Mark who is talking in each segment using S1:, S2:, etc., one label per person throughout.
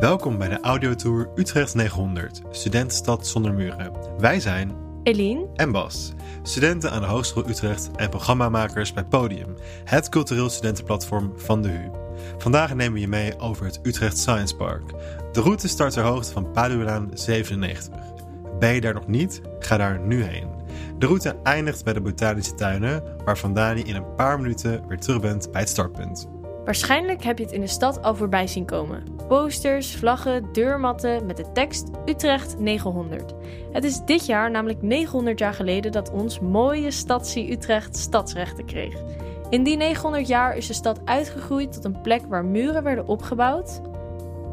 S1: Welkom bij de audiotour Utrecht 900, Studentenstad zonder muren. Wij zijn
S2: Eline
S1: en Bas, studenten aan de Hogeschool Utrecht en programmamakers bij Podium, het cultureel studentenplatform van de HU. Vandaag nemen we je mee over het Utrecht Science Park. De route start ter hoogte van Padulaan 97. Ben je daar nog niet? Ga daar nu heen. De route eindigt bij de botanische tuinen, waar vandaan je in een paar minuten weer terug bent bij het startpunt.
S2: Waarschijnlijk heb je het in de stad al voorbij zien komen. Posters, vlaggen, deurmatten met de tekst Utrecht 900. Het is dit jaar namelijk 900 jaar geleden dat ons mooie stadsie Utrecht stadsrechten kreeg. In die 900 jaar is de stad uitgegroeid tot een plek waar muren werden opgebouwd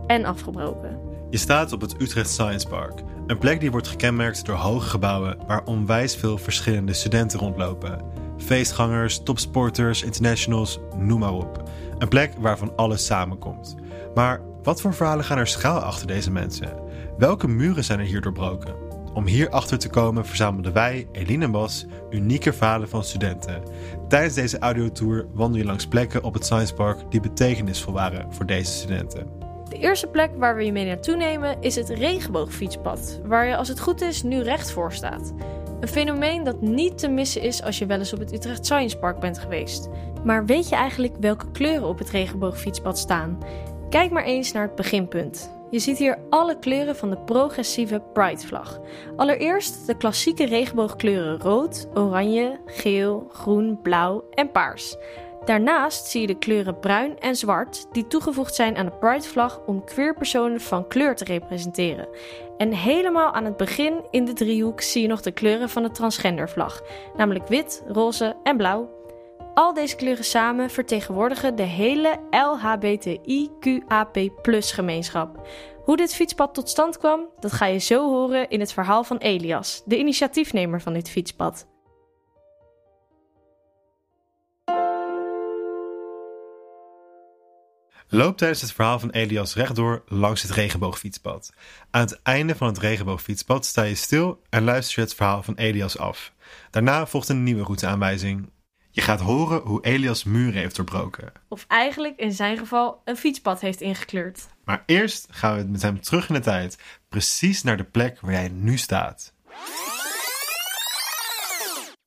S2: en afgebroken.
S1: Je staat op het Utrecht Science Park, een plek die wordt gekenmerkt door hoge gebouwen waar onwijs veel verschillende studenten rondlopen. Feestgangers, topsporters, internationals, noem maar op. Een plek waarvan alles samenkomt. Maar wat voor verhalen gaan er schuil achter deze mensen? Welke muren zijn er hier doorbroken? Om hier achter te komen verzamelden wij, Eline en Bas, unieke verhalen van studenten. Tijdens deze audiotour wandel je langs plekken op het Science Park die betekenisvol waren voor deze studenten.
S2: De eerste plek waar we je mee naartoe nemen is het regenboogfietspad, waar je als het goed is nu recht voor staat. Een fenomeen dat niet te missen is als je wel eens op het Utrecht Science Park bent geweest. Maar weet je eigenlijk welke kleuren op het regenboogfietspad staan? Kijk maar eens naar het beginpunt. Je ziet hier alle kleuren van de progressieve Pride-vlag. Allereerst de klassieke regenboogkleuren rood, oranje, geel, groen, blauw en paars. Daarnaast zie je de kleuren bruin en zwart die toegevoegd zijn aan de Pride-vlag om queerpersonen van kleur te representeren. En helemaal aan het begin in de driehoek zie je nog de kleuren van de transgendervlag, namelijk wit, roze en blauw. Al deze kleuren samen vertegenwoordigen de hele LHBTIQAP gemeenschap. Hoe dit fietspad tot stand kwam, dat ga je zo horen in het verhaal van Elias, de initiatiefnemer van dit fietspad.
S1: Loop tijdens het verhaal van Elias rechtdoor langs het regenboogfietspad. Aan het einde van het regenboogfietspad sta je stil en luister je het verhaal van Elias af. Daarna volgt een nieuwe routeaanwijzing. Je gaat horen hoe Elias muren heeft doorbroken.
S2: Of eigenlijk in zijn geval een fietspad heeft ingekleurd.
S1: Maar eerst gaan we met hem terug in de tijd, precies naar de plek waar jij nu staat.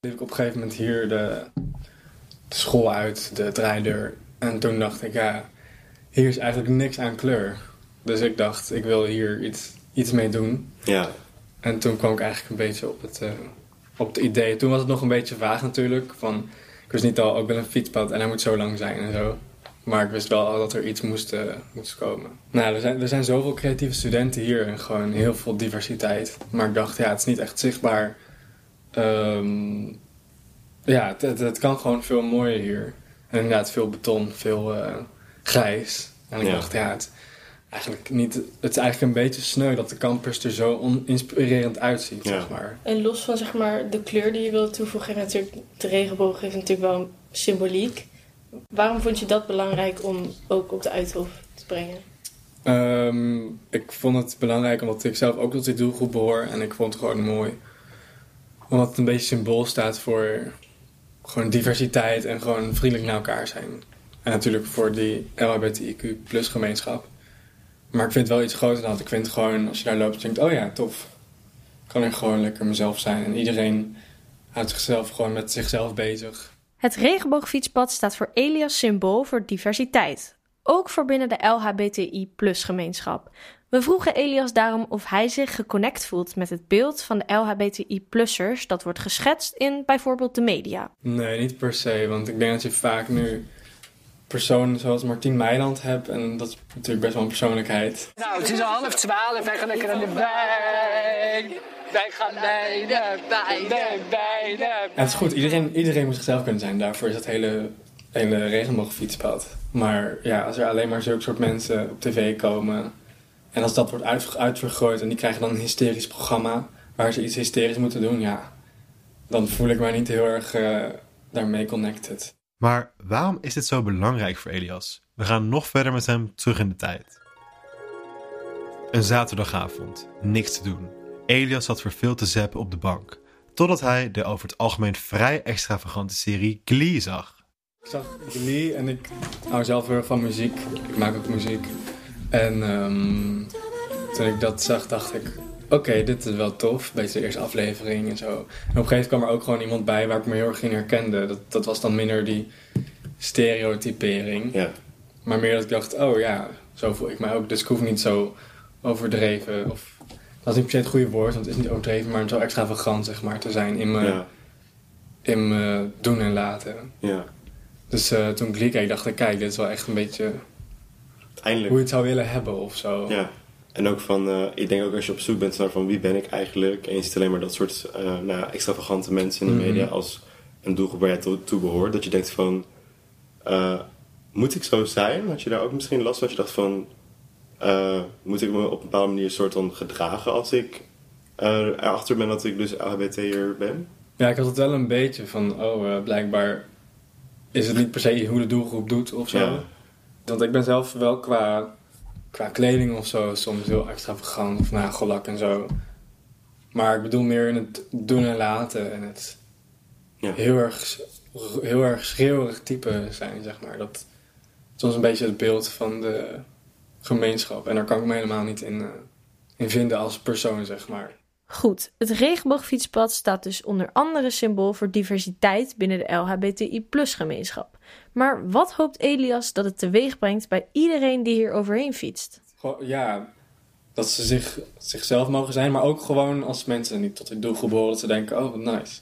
S3: liep ik op een gegeven moment hier de, de school uit, de draaideur. En toen dacht ik, ja, hier is eigenlijk niks aan kleur. Dus ik dacht, ik wil hier iets, iets mee doen.
S1: Ja.
S3: En toen kwam ik eigenlijk een beetje op het, eh, op het idee. Toen was het nog een beetje vaag natuurlijk. Van, ik wist niet al, ook wel een fietspad en hij moet zo lang zijn en zo. Maar ik wist wel al dat er iets moest, eh, moest komen. Nou, er zijn, er zijn zoveel creatieve studenten hier en gewoon heel veel diversiteit. Maar ik dacht, ja, het is niet echt zichtbaar. Ehm, ja, het, het, het kan gewoon veel mooier hier. En inderdaad, veel beton, veel eh, grijs. En ik
S1: Ja.
S3: dacht, ja, het, eigenlijk niet, het is eigenlijk een beetje sneu dat de campus er zo oninspirerend uitziet,
S1: Ja.
S3: zeg maar.
S4: En los van zeg maar, de kleur die je wilde toevoegen, en natuurlijk, de regenboog heeft natuurlijk wel een symboliek. Waarom vond je dat belangrijk om ook op de Uithof te brengen?
S3: Ehm, ik vond het belangrijk omdat ik zelf ook tot die doelgroep behoor. En ik vond het gewoon mooi. Omdat het een beetje symbool staat voor gewoon diversiteit en gewoon vriendelijk naar elkaar zijn. En natuurlijk voor die LHBTIQ plus gemeenschap. Maar ik vind het wel iets groter dan dat. Ik vind gewoon, als je daar loopt, denk je, oh ja, tof. Ik kan er gewoon lekker mezelf zijn. En iedereen houdt zichzelf gewoon met zichzelf bezig.
S2: Het regenboogfietspad staat voor Elias symbool voor diversiteit. Ook voor binnen de LHBTI gemeenschap. We vroegen Elias daarom of hij zich geconnect voelt met het beeld van de LHBTI-plussers dat wordt geschetst in bijvoorbeeld de media.
S3: Nee, niet per se. Want ik denk dat je vaak nu personen zoals Martien Meiland hebt. En dat is natuurlijk best wel een persoonlijkheid.
S5: Nou, het is al half twaalf. Wij gaan lekker aan de wijn. Wij gaan bij de bij de bij de.
S3: En het is goed, iedereen, iedereen moet zichzelf kunnen zijn. Daarvoor is dat hele, hele regenboogfietspad. Maar ja, als er alleen maar zulke soort mensen op tv komen... en als dat wordt uit, uitvergroot en die krijgen dan een hysterisch programma... waar ze iets hysterisch moeten doen, ja... dan voel ik mij niet heel erg eh, daarmee connected.
S1: Maar waarom is dit zo belangrijk voor Elias? We gaan nog verder met hem terug in de tijd. Een zaterdagavond, niks te doen. Elias zat verveeld te zappen op de bank. Totdat hij de over het algemeen vrij extravagante serie Glee zag.
S3: Ik zag Glee en ik hou zelf heel erg van muziek. Ik maak ook muziek. En ehm, toen ik dat zag, dacht ik... Oké, dit is wel tof. Beetje de eerste aflevering en zo. En op een gegeven moment kwam er ook gewoon iemand bij waar ik me heel erg in herkende. Dat, dat was dan minder die stereotypering.
S6: Ja.
S3: Maar meer dat ik dacht, oh ja, zo voel ik mij ook. Dus ik hoef niet zo overdreven. Of, dat is niet per se het goede woord, want het is niet overdreven, maar zo extravagant zeg maar, te zijn in mijn,
S6: Ja.
S3: in mijn doen en laten.
S6: Ja.
S3: Dus eh, toen ik keek, dacht ik, kijk, dit is wel echt een beetje hoe je het zou willen hebben of zo.
S6: Ja. En ook van, eh, ik denk ook als je op zoek bent naar van wie ben ik eigenlijk. En je ziet alleen maar dat soort eh, nou, extravagante mensen in de
S3: Mhm.
S6: media als een doelgroep waar jij toe, toe behoort. Dat je denkt van, eh, moet ik zo zijn? Had je daar ook misschien last van? Dat je dacht van, moet ik me op een bepaalde manier soort van gedragen als ik erachter ben dat ik dus LHBT'er ben?
S3: Ja, ik had het wel een beetje van, oh, blijkbaar is het niet per se hoe de doelgroep doet of zo.
S6: Ja.
S3: Want ik ben zelf wel qua, qua kleding of zo soms heel extravagant of nagellak en zo. Maar ik bedoel meer in het doen en laten en het
S6: Ja.
S3: heel, erg, heel erg schreeuwerig type zijn, zeg maar. Dat is soms een beetje het beeld van de gemeenschap. En daar kan ik me helemaal niet in, eh, in vinden als persoon, zeg maar.
S2: Goed, het regenboogfietspad staat dus onder andere symbool voor diversiteit binnen de LHBTI-gemeenschap. Maar wat hoopt Elias dat het teweeg brengt bij iedereen die hier overheen fietst?
S3: Ja, dat ze zich, zichzelf mogen zijn, maar ook gewoon als mensen niet tot die doelgroep behoren, dat ze denken, oh, wat nice.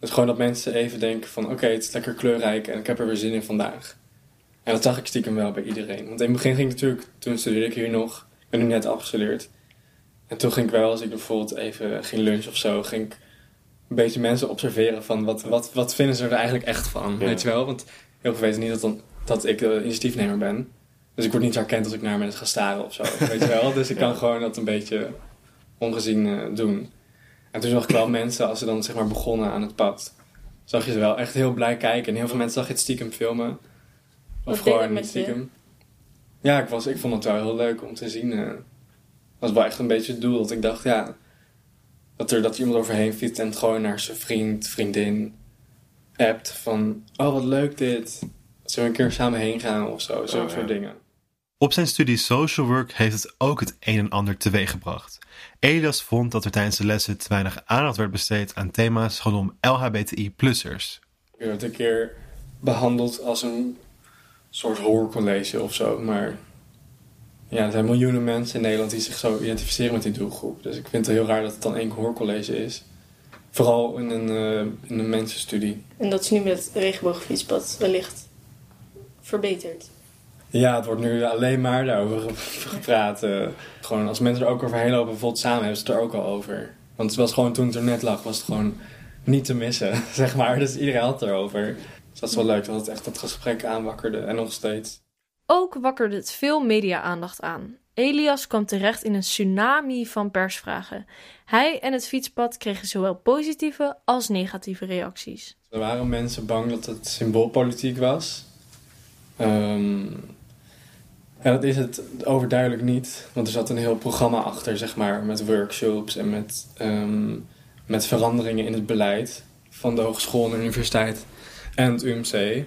S3: Dus gewoon dat mensen even denken van, oké, het is lekker kleurrijk en ik heb er weer zin in vandaag. En dat zag ik stiekem wel bij iedereen. Want in het begin ging ik natuurlijk, toen studeerde ik hier nog, ik ben nu net afgestudeerd. En toen ging ik wel, als ik bijvoorbeeld even ging lunchen of zo, ging ik een beetje mensen observeren van, wat, wat, wat vinden ze er eigenlijk echt van,
S6: Ja.
S3: weet je wel? Want heel veel weten niet dat, dan, dat ik de initiatiefnemer ben. Dus ik word niet herkend als ik naar mensen ga staren of zo. Weet je wel? Dus ik kan gewoon dat een beetje ongezien eh, doen. En toen zag ik wel mensen, als ze dan zeg maar begonnen aan het pad, zag je ze wel echt heel blij kijken. En heel veel mensen zag je het stiekem filmen. Of
S4: Wat
S3: gewoon
S4: je?
S3: stiekem. Ja, ik, was, ik vond het wel heel leuk om te zien. eh. Dat was wel echt een beetje het doel. Dat ik dacht, ja, dat er, dat iemand overheen fietst en het gewoon naar zijn vriend, vriendin appt van, oh wat leuk dit. Zullen we een keer samen heen gaan of zo? Zo'n
S6: Oh,
S3: soort
S6: ja.
S3: dingen.
S1: Op zijn studie social work heeft het ook het een en ander teweeggebracht. Elias vond dat er tijdens de lessen te weinig aandacht werd besteed aan thema's rondom LHBTI-plussers.
S3: Ik werd een keer behandeld als een soort horrorcollege of zo. Maar ja, er zijn miljoenen mensen in Nederland die zich zo identificeren met die doelgroep. Dus ik vind het heel raar dat het dan één hoorcollege is. Vooral in een, eh, in een mensenstudie.
S4: En dat is nu met het regenboogfietspad wellicht verbeterd.
S3: Ja, het wordt nu alleen maar daarover ge- gepraat. eh. gewoon als mensen er ook overheen lopen, bijvoorbeeld samen, hebben ze het er ook al over. Want het was gewoon toen het er net lag, was het gewoon niet te missen, zeg maar. Dus iedereen had het erover. Dus dat is wel leuk dat het echt dat gesprek aanwakkerde. En nog steeds.
S2: Ook wakkerde het veel media-aandacht aan. Elias kwam terecht in een tsunami van persvragen. Hij en het fietspad kregen zowel positieve als negatieve reacties.
S3: Er waren mensen bang dat het symboolpolitiek was. En dat is het overduidelijk niet. Want er zat een heel programma achter, zeg maar, met workshops en met, ehm, met veranderingen in het beleid van de hogeschool en de universiteit en het UMC.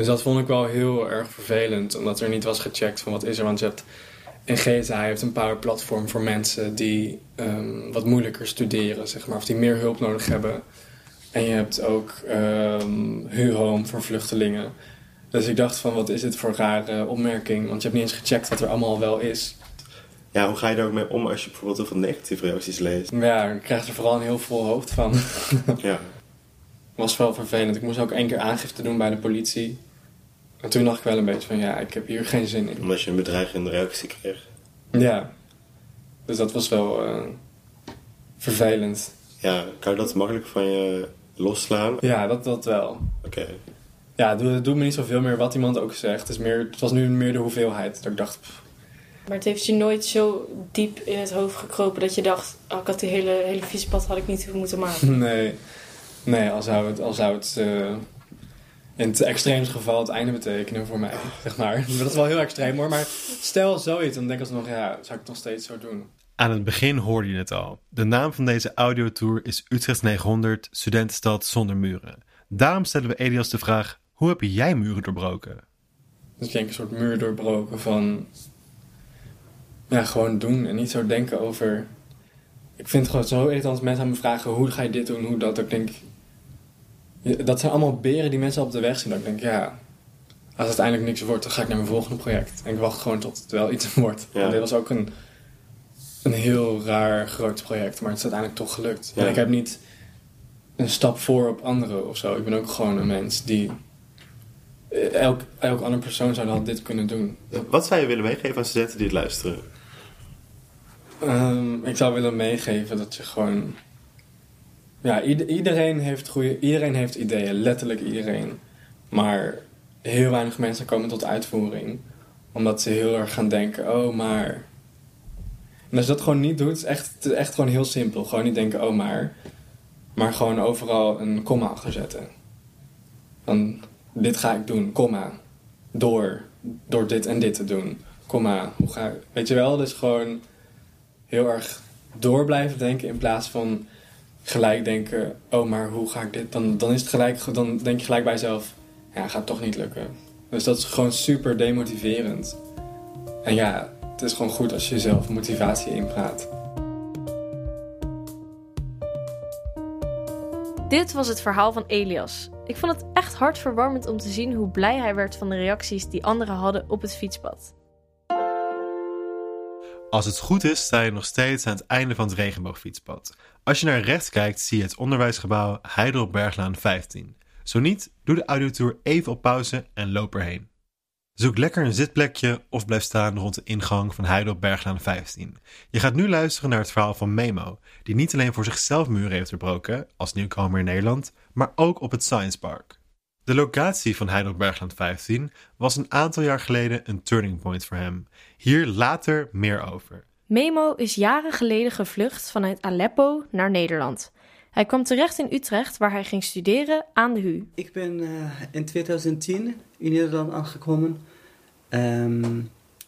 S3: Dus dat vond ik wel heel erg vervelend, omdat er niet was gecheckt van wat is er. Want je hebt in GSA heeft een power platform voor mensen die ehm, wat moeilijker studeren, zeg maar, of die meer hulp nodig hebben. En je hebt ook ehm huurhome voor vluchtelingen. Dus ik dacht van, wat is dit voor rare opmerking? Want je hebt niet eens gecheckt wat er allemaal wel is.
S6: Ja, hoe ga je daar ook mee om als je bijvoorbeeld heel veel negatieve reacties leest?
S3: Ja, ik krijg er vooral een heel vol hoofd van.
S6: Ja.
S3: was wel vervelend. Ik moest ook één keer aangifte doen bij de politie. En toen dacht ik wel een beetje van, ja, ik heb hier geen zin in.
S6: Omdat je een bedreigende reactie kreeg.
S3: Ja. Dus dat was wel eh, vervelend.
S6: Ja, kan je dat makkelijk van je losslaan?
S3: Ja, dat, dat wel.
S6: Oké.
S3: Ja, het doet, het doet me niet zoveel meer wat iemand ook zegt. Het, is meer, het was nu meer de hoeveelheid. Dat ik dacht, pff,
S4: Maar het heeft je nooit zo diep in het hoofd gekropen dat je dacht... Oh, ik had die hele, hele fietspad had ik niet moeten maken.
S3: Nee, nee al zou het, al zou het eh, in het extreemste geval het einde betekenen voor mij, zeg maar. Dat is wel heel extreem hoor, maar stel zoiets, dan denk ik alsnog, ja, zou ik het nog steeds zo doen.
S1: Aan het begin hoorde je het al. De naam van deze audiotour is Utrecht 900, studentenstad zonder muren. Daarom stellen we Elias de vraag, hoe heb jij muren doorbroken?
S3: Dus ik denk een soort muur doorbroken van ja, gewoon doen en niet zo denken over. Ik vind het gewoon zo irritant als mensen aan me vragen hoe ga je dit doen, hoe dat. Ik denk, dat zijn allemaal beren die mensen op de weg zien. Dat ik denk, ja, als het uiteindelijk niks wordt, dan ga ik naar mijn volgende project. En ik wacht gewoon tot het wel iets wordt.
S6: Ja.
S3: En dit was ook een, een heel raar groot project, maar het is uiteindelijk toch gelukt.
S6: Ja.
S3: En ik heb niet een stap voor op anderen of zo. Ik ben ook gewoon een mens die. eh, Elk, elk andere persoon zou dan dit kunnen doen.
S6: Wat zou je willen meegeven aan studenten die het luisteren?
S3: Ehm, ik zou willen meegeven dat je gewoon. Ja, ieder- iedereen, heeft goede, iedereen heeft ideeën, letterlijk iedereen. Maar heel weinig mensen komen tot uitvoering. Omdat ze heel erg gaan denken: oh, maar. En als je dat gewoon niet doet, is echt, echt gewoon heel simpel. Gewoon niet denken: oh, maar. Maar gewoon overal een komma achter zetten. Van dit ga ik doen, komma. Door, door dit en dit te doen. Komma, hoe ga ik. Weet je wel, dus gewoon heel erg door blijven denken in plaats van gelijk denken, oh maar hoe ga ik dit? Dan, dan is het gelijk, dan denk je gelijk bij jezelf, ja, gaat toch niet lukken. Dus dat is gewoon super demotiverend. En ja, het is gewoon goed als je jezelf motivatie inpraat.
S2: Dit was het verhaal van Elias. Ik vond het echt hartverwarmend om te zien hoe blij hij werd van de reacties die anderen hadden op het fietspad.
S1: Als het goed is, sta je nog steeds aan het einde van het regenboogfietspad. Als je naar rechts kijkt, zie je het onderwijsgebouw Heidelberg Berglaan 15. Zo niet, doe de audiotour even op pauze en loop erheen. Zoek lekker een zitplekje of blijf staan rond de ingang van Heidelberg Berglaan 15. Je gaat nu luisteren naar het verhaal van Memo, die niet alleen voor zichzelf muren heeft doorbroken als nieuwkomer in Nederland, maar ook op het Science Park. De locatie van Heidelberg Bergland 15 was een aantal jaar geleden een turning point voor hem. Hier later meer over.
S2: Memo is jaren geleden gevlucht vanuit Aleppo naar Nederland. Hij kwam terecht in Utrecht waar hij ging studeren aan de HU.
S7: Ik ben eh, in 2010 in Nederland aangekomen. Ehm,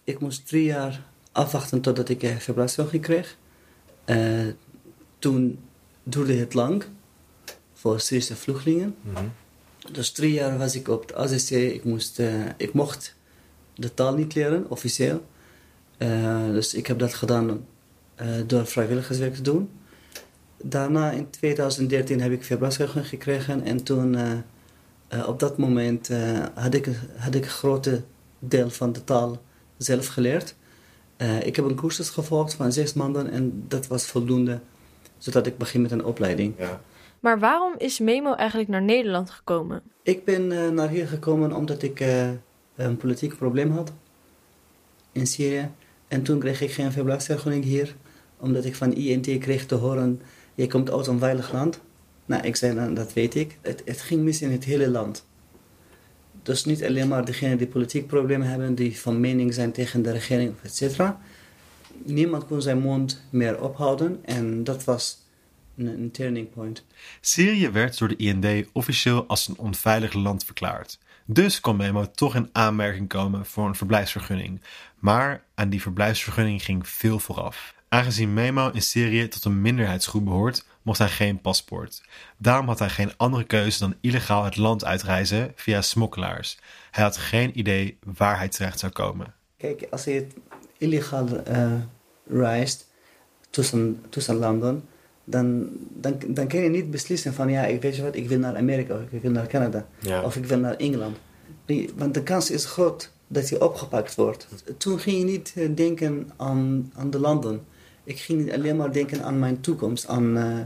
S7: ik moest drie jaar afwachten totdat ik een verblijfsvergunning kreeg. Eh, toen duurde het lang voor Syrische vluchtelingen. Dus drie jaar was ik op het AZC. Ik, moest, eh, ik mocht de taal niet leren, officieel. Eh, dus ik heb dat gedaan eh, door vrijwilligerswerk te doen. Daarna in 2013 heb ik verblijfsvergunning gekregen en toen op dat moment had, ik, had ik een grote deel van de taal zelf geleerd. Ik heb een cursus gevolgd van zes maanden en dat was voldoende zodat ik begin met een opleiding.
S6: Ja.
S2: Maar waarom is Memo eigenlijk naar Nederland gekomen?
S7: Ik ben eh, naar hier gekomen omdat ik eh, een politiek probleem had in Syrië. En toen kreeg ik geen verblijfsvergunning hier, omdat ik van INT kreeg te horen: je komt uit een veilig land. Nou, ik zei dan, dat weet ik. Het, het ging mis in het hele land. Dus niet alleen maar degenen die politiek problemen hebben, die van mening zijn tegen de regering, of et cetera. Niemand kon zijn mond meer ophouden en dat was een, een turning point.
S1: Syrië werd door de IND officieel als een onveilig land verklaard. Dus kon Memo toch in aanmerking komen voor een verblijfsvergunning. Maar aan die verblijfsvergunning ging veel vooraf. Aangezien Memo in Syrië tot een minderheidsgroep behoort, mocht hij geen paspoort. Daarom had hij geen andere keuze dan illegaal het land uitreizen via smokkelaars. Hij had geen idee waar hij terecht zou komen.
S7: Kijk, als je illegaal eh, reist tussen, tussen landen, dan, dan, dan kun je niet beslissen van ja, ik weet je wat, ik wil naar Amerika of ik wil naar Canada
S6: Ja.
S7: of ik wil naar Engeland. Nee, Want de kans is groot dat je opgepakt wordt. Toen ging je niet eh, denken aan, aan de landen. Ik ging alleen maar denken aan mijn toekomst, aan eh,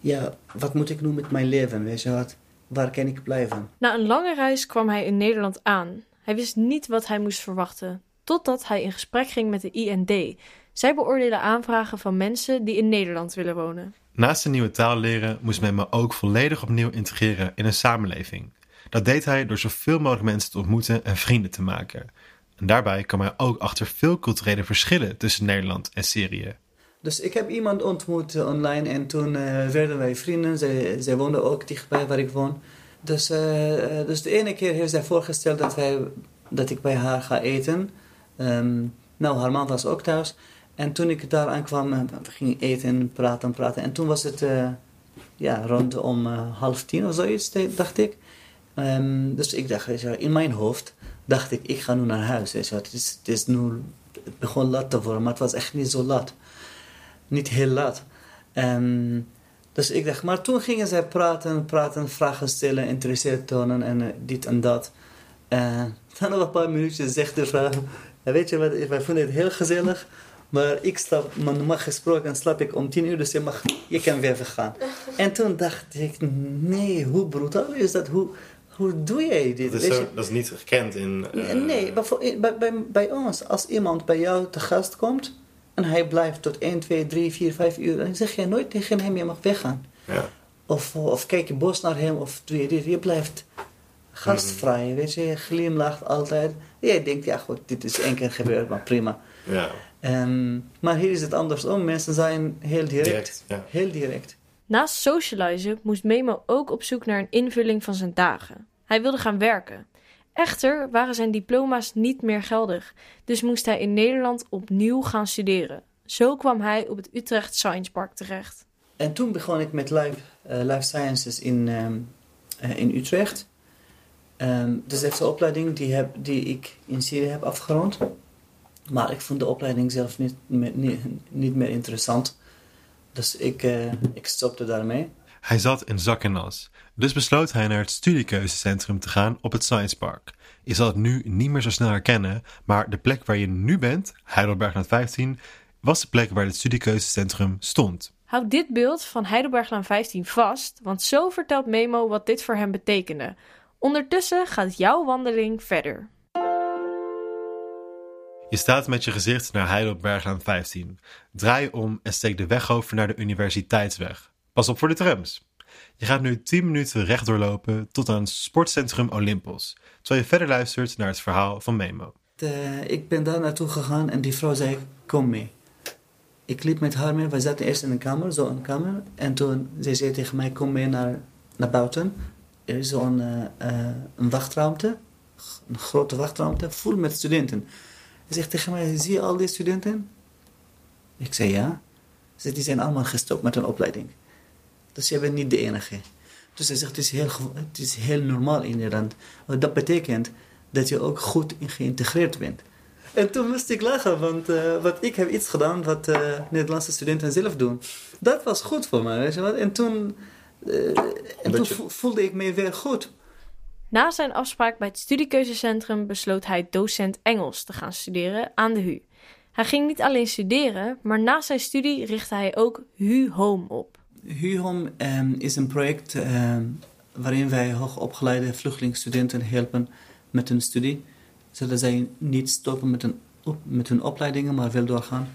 S7: ja, wat moet ik doen met mijn leven, weet je wat, waar kan ik blijven.
S2: Na een lange reis kwam hij in Nederland aan. Hij wist niet wat hij moest verwachten, totdat hij in gesprek ging met de IND. Zij beoordelen aanvragen van mensen die in Nederland willen wonen.
S1: Naast een nieuwe taal leren moest Memo ook volledig opnieuw integreren in een samenleving. Dat deed hij door zoveel mogelijk mensen te ontmoeten en vrienden te maken. En daarbij kwam hij ook achter veel culturele verschillen tussen Nederland en Syrië.
S7: Dus ik heb iemand ontmoet eh, online en toen eh, werden wij vrienden. Zij, zij woonde ook dichtbij waar ik woon. Dus, eh, eh, dus de ene keer heeft zij voorgesteld dat, wij, dat ik bij haar ga eten. Ehm, nou, haar man was ook thuis. En toen ik daar aankwam, eh, we gingen eten, praten, praten. En toen was het eh, ja, rondom eh, half tien of zoiets, dacht ik. Ehm, dus ik dacht, in mijn hoofd dacht ik, ik ga nu naar huis. Je. Het, is, het is nu begon laat te worden, maar het was echt niet zo laat. Niet heel laat. En, dus ik dacht, maar toen gingen zij praten, praten, vragen stellen, interesseerd tonen en dit en dat. En dan nog een paar minuutjes zegt de vrouw, weet je wat, wij vonden het heel gezellig. Maar ik stap, maar normaal gesproken slaap ik om tien uur, dus je, mag, je kan weer vergaan. En toen dacht ik, nee, hoe brutaal is dat? Hoe, hoe doe jij dit?
S6: Dat is, zo, dat is niet gekend in...
S7: Uh... Nee, bij, bij, bij ons, als iemand bij jou te gast komt en hij blijft tot 1, 2, 3, 4, 5 uur, dan zeg je nooit tegen hem, je mag weggaan.
S6: Ja.
S7: Of, of kijk je bos naar hem, of doe je dit. Je blijft gastvrij, mm. weet je, je glimlacht altijd. Jij denkt, ja goed, dit is één keer gebeurd, maar prima.
S6: Ja.
S7: Um, maar hier is het andersom. Mensen zijn heel direct.
S6: Direct, ja.
S7: Heel direct.
S2: Naast socializen moest Memo ook op zoek naar een invulling van zijn dagen. Hij wilde gaan werken. Echter waren zijn diploma's niet meer geldig, dus moest hij in Nederland opnieuw gaan studeren. Zo kwam hij op het Utrecht Science Park terecht.
S7: En toen begon ik met Life, uh, life Sciences in, um, uh, in Utrecht. Um, dus dat is de opleiding die, heb, die ik in Syrië heb afgerond. Maar ik vond de opleiding zelf niet, niet, niet meer interessant. Dus ik, uh, ik stopte daarmee.
S1: Hij zat in zak en as. Dus besloot hij naar het studiekeuzecentrum te gaan op het Science Park. Je zal het nu niet meer zo snel herkennen, maar de plek waar je nu bent, Heidelberglaan 15, was de plek waar het studiekeuzecentrum stond.
S2: Houd dit beeld van Heidelberglaan 15 vast, want zo vertelt Memo wat dit voor hem betekende. Ondertussen gaat jouw wandeling verder.
S1: Je staat met je gezicht naar Heidelberglaan 15. Draai om en steek de weg over naar de Universiteitsweg. Pas op voor de trams. Je gaat nu 10 minuten recht doorlopen tot aan Sportcentrum Olympos, terwijl je verder luistert naar het verhaal van Memo.
S7: De, ik ben daar naartoe gegaan en die vrouw zei: Kom mee. Ik liep met haar mee. We zaten eerst in een kamer, zo een kamer. En toen zei ze tegen mij: Kom mee naar, naar buiten. Er is zo'n uh, een wachtruimte, een grote wachtruimte, vol met studenten. Hij zegt tegen mij, zie je al die studenten? Ik zei ja. Ze die zijn allemaal gestopt met een opleiding. Dus je bent niet de enige. Dus hij zegt, het is heel, het is heel normaal in Nederland. Want dat betekent dat je ook goed geïntegreerd bent. En toen moest ik lachen, want, uh, ik heb iets gedaan wat uh, Nederlandse studenten zelf doen. Dat was goed voor mij, weet je wat. En toen, uh, en toen voelde ik me weer goed.
S2: Na zijn afspraak bij het studiekeuzecentrum besloot hij docent Engels te gaan studeren aan de HU. Hij ging niet alleen studeren, maar na zijn studie richtte hij ook HU Home op.
S7: HU Home um, is een project um, waarin wij hoogopgeleide vluchtelingsstudenten helpen met hun studie, zodat zij niet stoppen met, op, met hun opleidingen, maar wel doorgaan.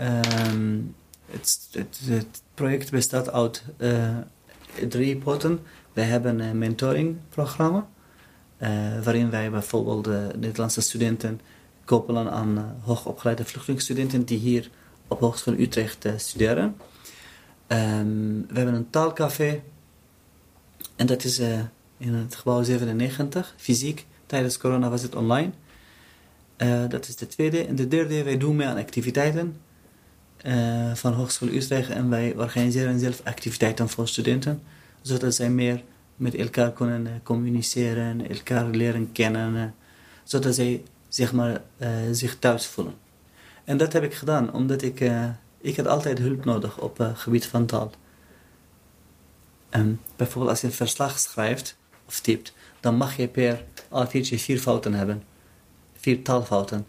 S7: Um, het, het, project bestaat uit uh, drie potten. We hebben een mentoringprogramma waarin wij bijvoorbeeld de Nederlandse studenten koppelen aan uh, hoogopgeleide vluchtelingstudenten die hier op Hogeschool Utrecht uh, studeren. Um, we hebben een taalcafé en dat is in het gebouw 97, fysiek. Tijdens corona was het online. dat is de tweede. En de derde, wij doen mee aan activiteiten van Hogeschool Utrecht en wij organiseren zelf activiteiten voor studenten, zodat zij meer met elkaar kunnen uh, communiceren, elkaar leren kennen, uh, zodat zij zeg maar, uh, zich thuis voelen. En dat heb ik gedaan, omdat ik, ik had altijd hulp nodig op het gebied van taal. En bijvoorbeeld als je een verslag schrijft of typt, dan mag je per A4'tje vier fouten hebben. Vier taalfouten.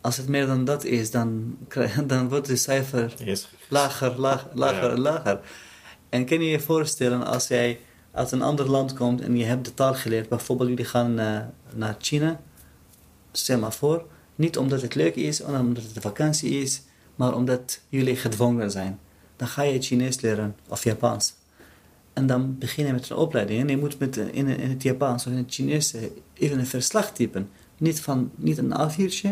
S7: Als het meer dan dat is, dan, dan wordt de cijfer lager, lager, lager, ja. lager. En kan je je voorstellen als jij uit een ander land komt en je hebt de taal geleerd, bijvoorbeeld jullie gaan uh, naar China, stel maar voor, niet omdat het leuk is, omdat het vakantie is, maar omdat jullie gedwongen zijn. Dan ga je Chinees leren of Japans. En dan begin je met een opleiding en je moet met, in, in het Japans of in het Chinees even een verslag typen. Niet, van, niet een A4'tje,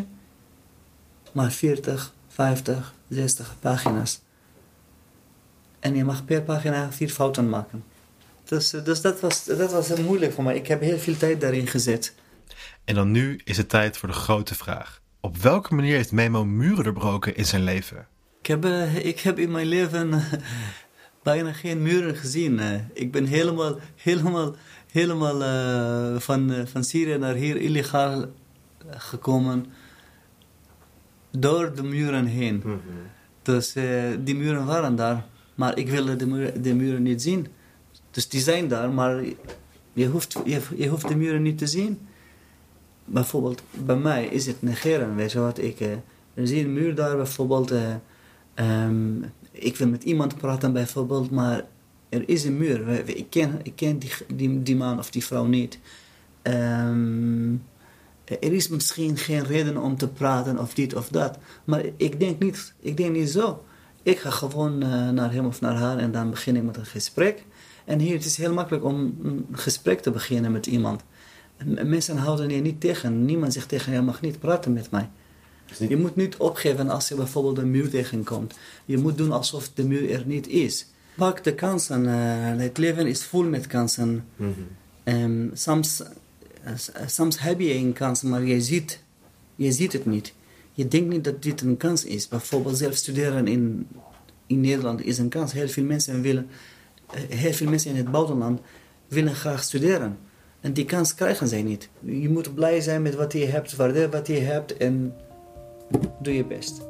S7: maar 40, 50, 60 pagina's. En je mag per pagina vier fouten maken. Dus, dus dat, was, dat was heel moeilijk voor mij. Ik heb heel veel tijd daarin gezet.
S1: En dan nu is het tijd voor de grote vraag. Op welke manier heeft Memo muren doorbroken in zijn leven?
S7: Ik heb, uh, ik heb in mijn leven uh, bijna geen muren gezien. Uh, ik ben helemaal, helemaal, helemaal van, van Syrië naar hier illegaal gekomen. door de muren heen.
S6: Mhm.
S7: Dus eh, die muren waren daar, maar ik wilde de muren, de muren niet zien. Dus die zijn daar, maar je hoeft, je, hoeft de muren niet te zien. Bijvoorbeeld, bij mij is het negeren, weet je wat ik... eh, er zie een muur daar bijvoorbeeld... eh, ehm, ik wil met iemand praten bijvoorbeeld, maar er is een muur. Ik ken, ik ken die, die, die man of die vrouw niet. Ehm, er is misschien geen reden om te praten of dit of dat. Maar ik denk niet, ik denk niet zo. Ik ga gewoon eh, naar hem of naar haar en dan begin ik met een gesprek. En hier het is heel makkelijk om een gesprek te beginnen met iemand. Mensen houden je niet tegen. Niemand zegt tegen je, je mag niet praten met mij.
S6: Niet-
S7: Je moet niet opgeven als je bijvoorbeeld een muur tegenkomt. Je moet doen alsof de muur er niet is. Pak de kansen. eh, het leven is vol met kansen.
S6: Mhm.
S7: Ehm, soms, eh, soms heb je een kans, maar je ziet, je ziet het niet. Je denkt niet dat dit een kans is. Bijvoorbeeld zelf studeren in, in Nederland is een kans. Heel veel mensen willen, heel veel mensen in het buitenland willen graag studeren. En die kans krijgen zij niet. Je moet blij zijn met wat je hebt, waardeer wat je hebt en doe je best.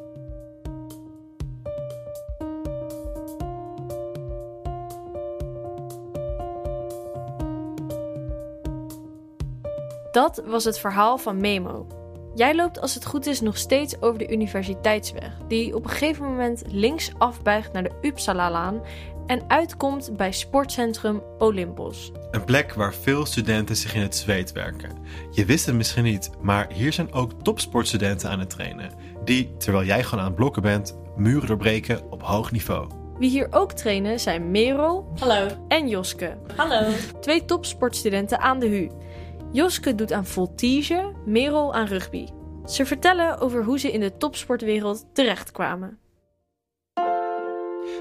S2: Dat was het verhaal van Memo. Jij loopt als het goed is nog steeds over de universiteitsweg, die op een gegeven moment links afbuigt naar de Uppsala-laan en uitkomt bij sportcentrum Olympos.
S1: Een plek waar veel studenten zich in het zweet werken. Je wist het misschien niet, maar hier zijn ook topsportstudenten aan het trainen. Die, terwijl jij gewoon aan het blokken bent, muren doorbreken op hoog niveau.
S2: Wie hier ook trainen zijn Merel
S4: Hallo.
S2: en Joske,
S4: Hallo.
S2: twee topsportstudenten aan de HU. Joske doet aan voltige, Merel aan rugby. Ze vertellen over hoe ze in de topsportwereld terechtkwamen.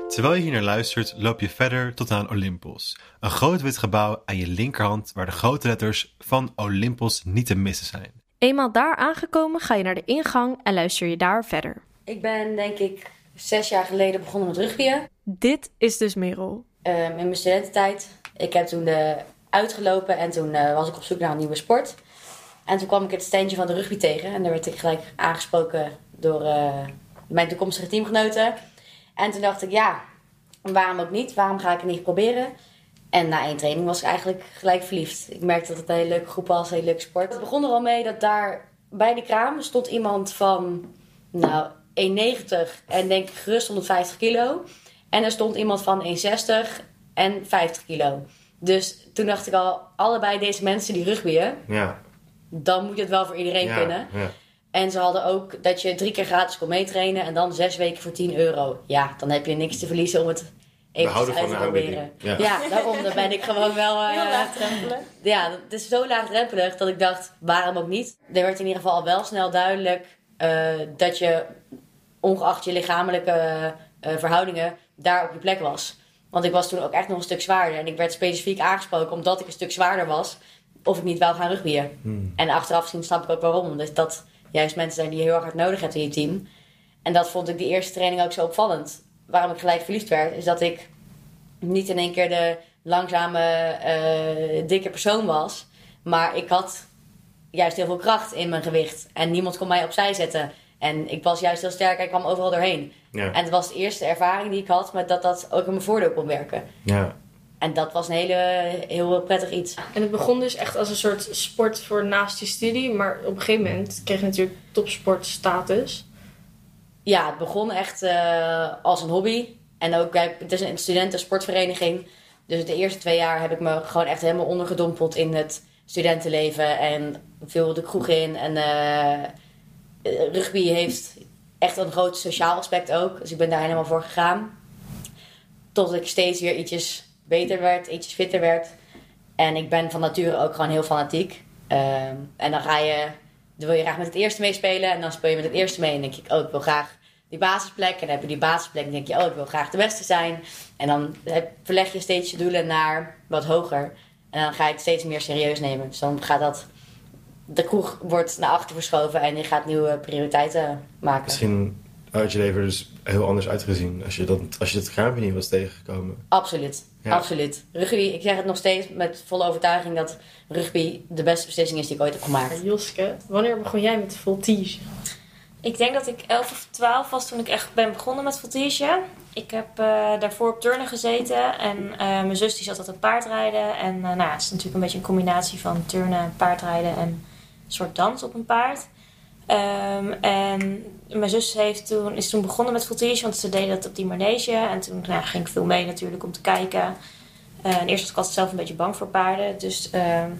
S1: Terwijl je hier naar luistert, loop je verder tot aan Olympos. Een groot wit gebouw aan je linkerhand waar de grote letters van Olympos niet te missen zijn.
S2: Eenmaal daar aangekomen ga je naar de ingang en luister je daar verder.
S8: Ik ben denk ik zes jaar geleden begonnen met rugbyen.
S2: Dit is dus Merel.
S8: Ehm, in mijn studententijd. Ik heb toen eh, uitgelopen en toen eh, was ik op zoek naar een nieuwe sport. En toen kwam ik het standje van de rugby tegen. En daar werd ik gelijk aangesproken door eh, mijn toekomstige teamgenoten. En toen dacht ik, ja, waarom ook niet? Waarom ga ik het niet proberen? En na één training was ik eigenlijk gelijk verliefd. Ik merkte dat het een hele leuke groep was, een hele leuke sport. Het begon er al mee dat daar bij de kraam stond iemand van, nou, 1,90 en denk ik gerust 150 kilo. En er stond iemand van 1,60 en 50 kilo. Dus toen dacht ik al, allebei deze mensen die rugbyen,
S6: Ja.
S8: dan moet het wel voor iedereen
S6: ja.
S8: kunnen.
S6: Ja.
S8: En ze hadden ook dat je drie keer gratis kon meetrainen en dan zes weken voor 10 euro. Ja, dan heb je niks te verliezen om het even uit te proberen. Ja.
S6: Ja.
S8: daarom dan ben ik gewoon wel... eh,
S4: Heel laagdrempelig.
S8: ja, het is zo laagdrempelig dat ik dacht, waarom ook niet? Er werd in ieder geval al wel snel duidelijk eh, dat je, ongeacht je lichamelijke eh, verhoudingen, daar op je plek was. Want ik was toen ook echt nog een stuk zwaarder. En ik werd specifiek aangesproken omdat ik een stuk zwaarder was, of ik niet wou gaan rugbyen. En achteraf gezien snap ik ook waarom. Omdat dat juist mensen zijn die je heel erg hard nodig hebt in je team. En dat vond ik die eerste training ook zo opvallend. Waarom ik gelijk verliefd werd, is dat ik niet in één keer de langzame, eh, dikke persoon was. Maar ik had juist heel veel kracht in mijn gewicht. En niemand kon mij opzij zetten. En ik was juist heel sterk en ik kwam overal doorheen.
S6: Ja.
S8: En het was de eerste ervaring die ik had met dat dat ook in mijn voordeel kon werken.
S6: Ja.
S8: En dat was een hele, heel prettig iets.
S4: En het begon dus echt als een soort sport voor naast je studie. Maar op een gegeven moment kreeg je natuurlijk topsportstatus.
S8: Ja, het begon echt eh, als een hobby. En ook, bij- het is een studentensportvereniging. Dus de eerste twee jaar heb ik me gewoon echt helemaal ondergedompeld in het studentenleven. En veel de kroeg in. En eh, rugby heeft echt een groot sociaal aspect ook. Dus ik ben daar helemaal voor gegaan. Tot ik steeds weer ietsjes beter werd, ietsjes fitter werd. En ik ben van nature ook gewoon heel fanatiek. Ehm, en dan ga je, dan wil je graag met het eerste meespelen. En dan speel je met het eerste mee. En denk ik, oh, ik wil graag die basisplek. En dan heb je die basisplek. En denk je, oh, ik wil graag de beste zijn. En dan heb- verleg je steeds je doelen naar wat hoger. En dan ga je het steeds meer serieus nemen. Dus dan gaat dat, de kroeg wordt naar achter verschoven. En je gaat nieuwe prioriteiten maken.
S6: Misschien had je leven er dus heel anders uitgezien als je, dat, als je het kraampje niet was tegengekomen.
S8: Absoluut.
S6: Ja.
S8: Absoluut. Rugby, ik zeg het nog steeds met volle overtuiging dat rugby de beste beslissing is die ik ooit heb gemaakt.
S4: Joske, wanneer begon jij met voltige?
S9: Ik denk dat ik 11 of 12 was toen ik echt ben begonnen met voltige. Ik heb eh, daarvoor op turnen gezeten en eh, mijn zus die zat altijd paardrijden. En eh, nou ja, het is natuurlijk een beetje een combinatie van turnen, paardrijden en een soort dans op een paard. Ehm, en mijn zus heeft toen, is toen begonnen met voltige, want ze deed dat op die manege. En toen nou, ging ik veel mee natuurlijk om te kijken. Eh, en eerst was ik altijd zelf een beetje bang voor paarden. Dus ehm,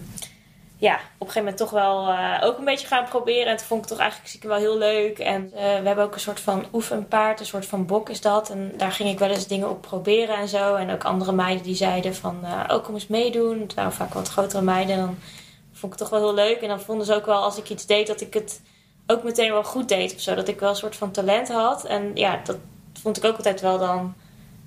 S9: ja, op een gegeven moment toch wel eh, ook een beetje gaan proberen. En toen vond ik toch eigenlijk stiekem wel heel leuk. En eh, we hebben ook een soort van oefenpaard, een soort van bok is dat. En daar ging ik wel eens dingen op proberen en zo. En ook andere meiden die zeiden van, oh kom eens meedoen. Waren vaak wat grotere meiden. En dan vond ik het toch wel heel leuk. En dan vonden ze ook wel als ik iets deed dat ik het ook meteen wel goed deed of zo. Dat ik wel een soort van talent had. En ja, dat vond ik ook altijd wel dan...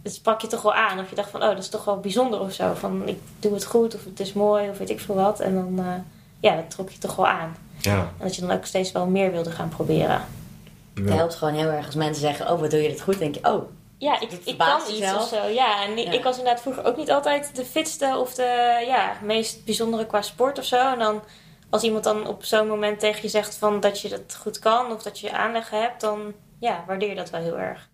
S9: Het sprak je toch wel aan. Of je dacht van, oh, dat is toch wel bijzonder of zo. Van, ik doe het goed of het is mooi of weet ik veel wat. En dan, uh, ja, dat trok je toch wel aan.
S6: Ja.
S9: En dat je dan ook steeds wel meer wilde gaan proberen.
S8: Het helpt gewoon heel erg als mensen zeggen, oh, wat doe je dit goed? denk je, oh,
S9: ja, ik, ik kan iets of zo. Ja, en ja. ik was inderdaad vroeger ook niet altijd de fitste of de ja, meest bijzondere qua sport of zo. En dan als iemand dan op zo'n moment tegen je zegt van dat je dat goed kan of dat je aanleg hebt, dan ja, waardeer je dat wel heel erg.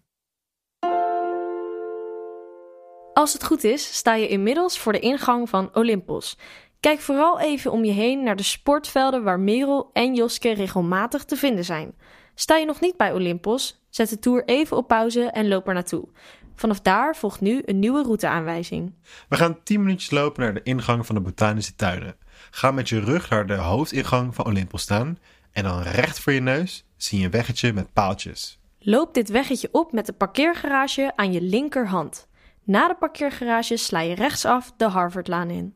S2: Als het goed is, sta je inmiddels voor de ingang van Olympos. Kijk vooral even om je heen naar de sportvelden waar Merel en Joske regelmatig te vinden zijn. Sta je nog niet bij Olympos, zet de tour even op pauze en loop er naartoe. Vanaf daar volgt nu een nieuwe routeaanwijzing.
S1: We gaan 10 minuutjes lopen naar de ingang van de botanische tuinen. Ga met je rug naar de hoofdingang van Olympos staan en dan recht voor je neus zie je een weggetje met paaltjes.
S2: Loop dit weggetje op met de parkeergarage aan je linkerhand. Na de parkeergarage sla je rechtsaf de Harvardlaan in.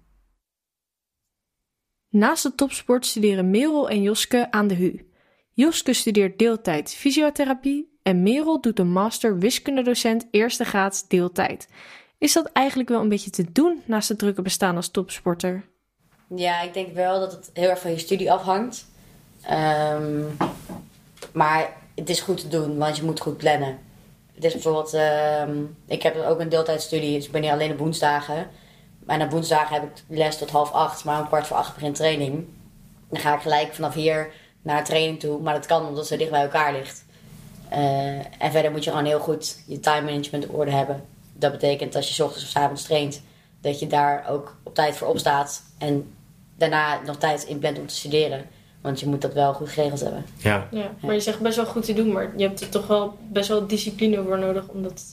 S2: Naast de topsport studeren Merel en Joske aan de HU. Joske studeert deeltijd fysiotherapie en Merel doet een master wiskundedocent eerste graads deeltijd. Is dat eigenlijk wel een beetje te doen naast het drukke bestaan als topsporter?
S8: Ja, ik denk wel dat het heel erg van je studie afhangt. Um, maar het is goed te doen, want je moet goed plannen. Het is bijvoorbeeld, um, ik heb ook een deeltijdstudie, dus ik ben hier alleen op woensdagen. En op woensdagen heb ik les tot half acht, maar om kwart voor acht begint training. Dan ga ik gelijk vanaf hier naar training toe, maar dat kan omdat ze dicht bij elkaar ligt. Uh, en verder moet je gewoon heel goed je time management op orde hebben. Dat betekent als je s ochtends of s avonds traint, dat je daar ook op tijd voor opstaat. En daarna nog tijd inplant om te studeren. Want je moet dat wel goed geregeld hebben.
S6: Ja.
S4: ja maar je zegt best wel goed te doen, maar je hebt er toch wel best wel discipline voor nodig om dat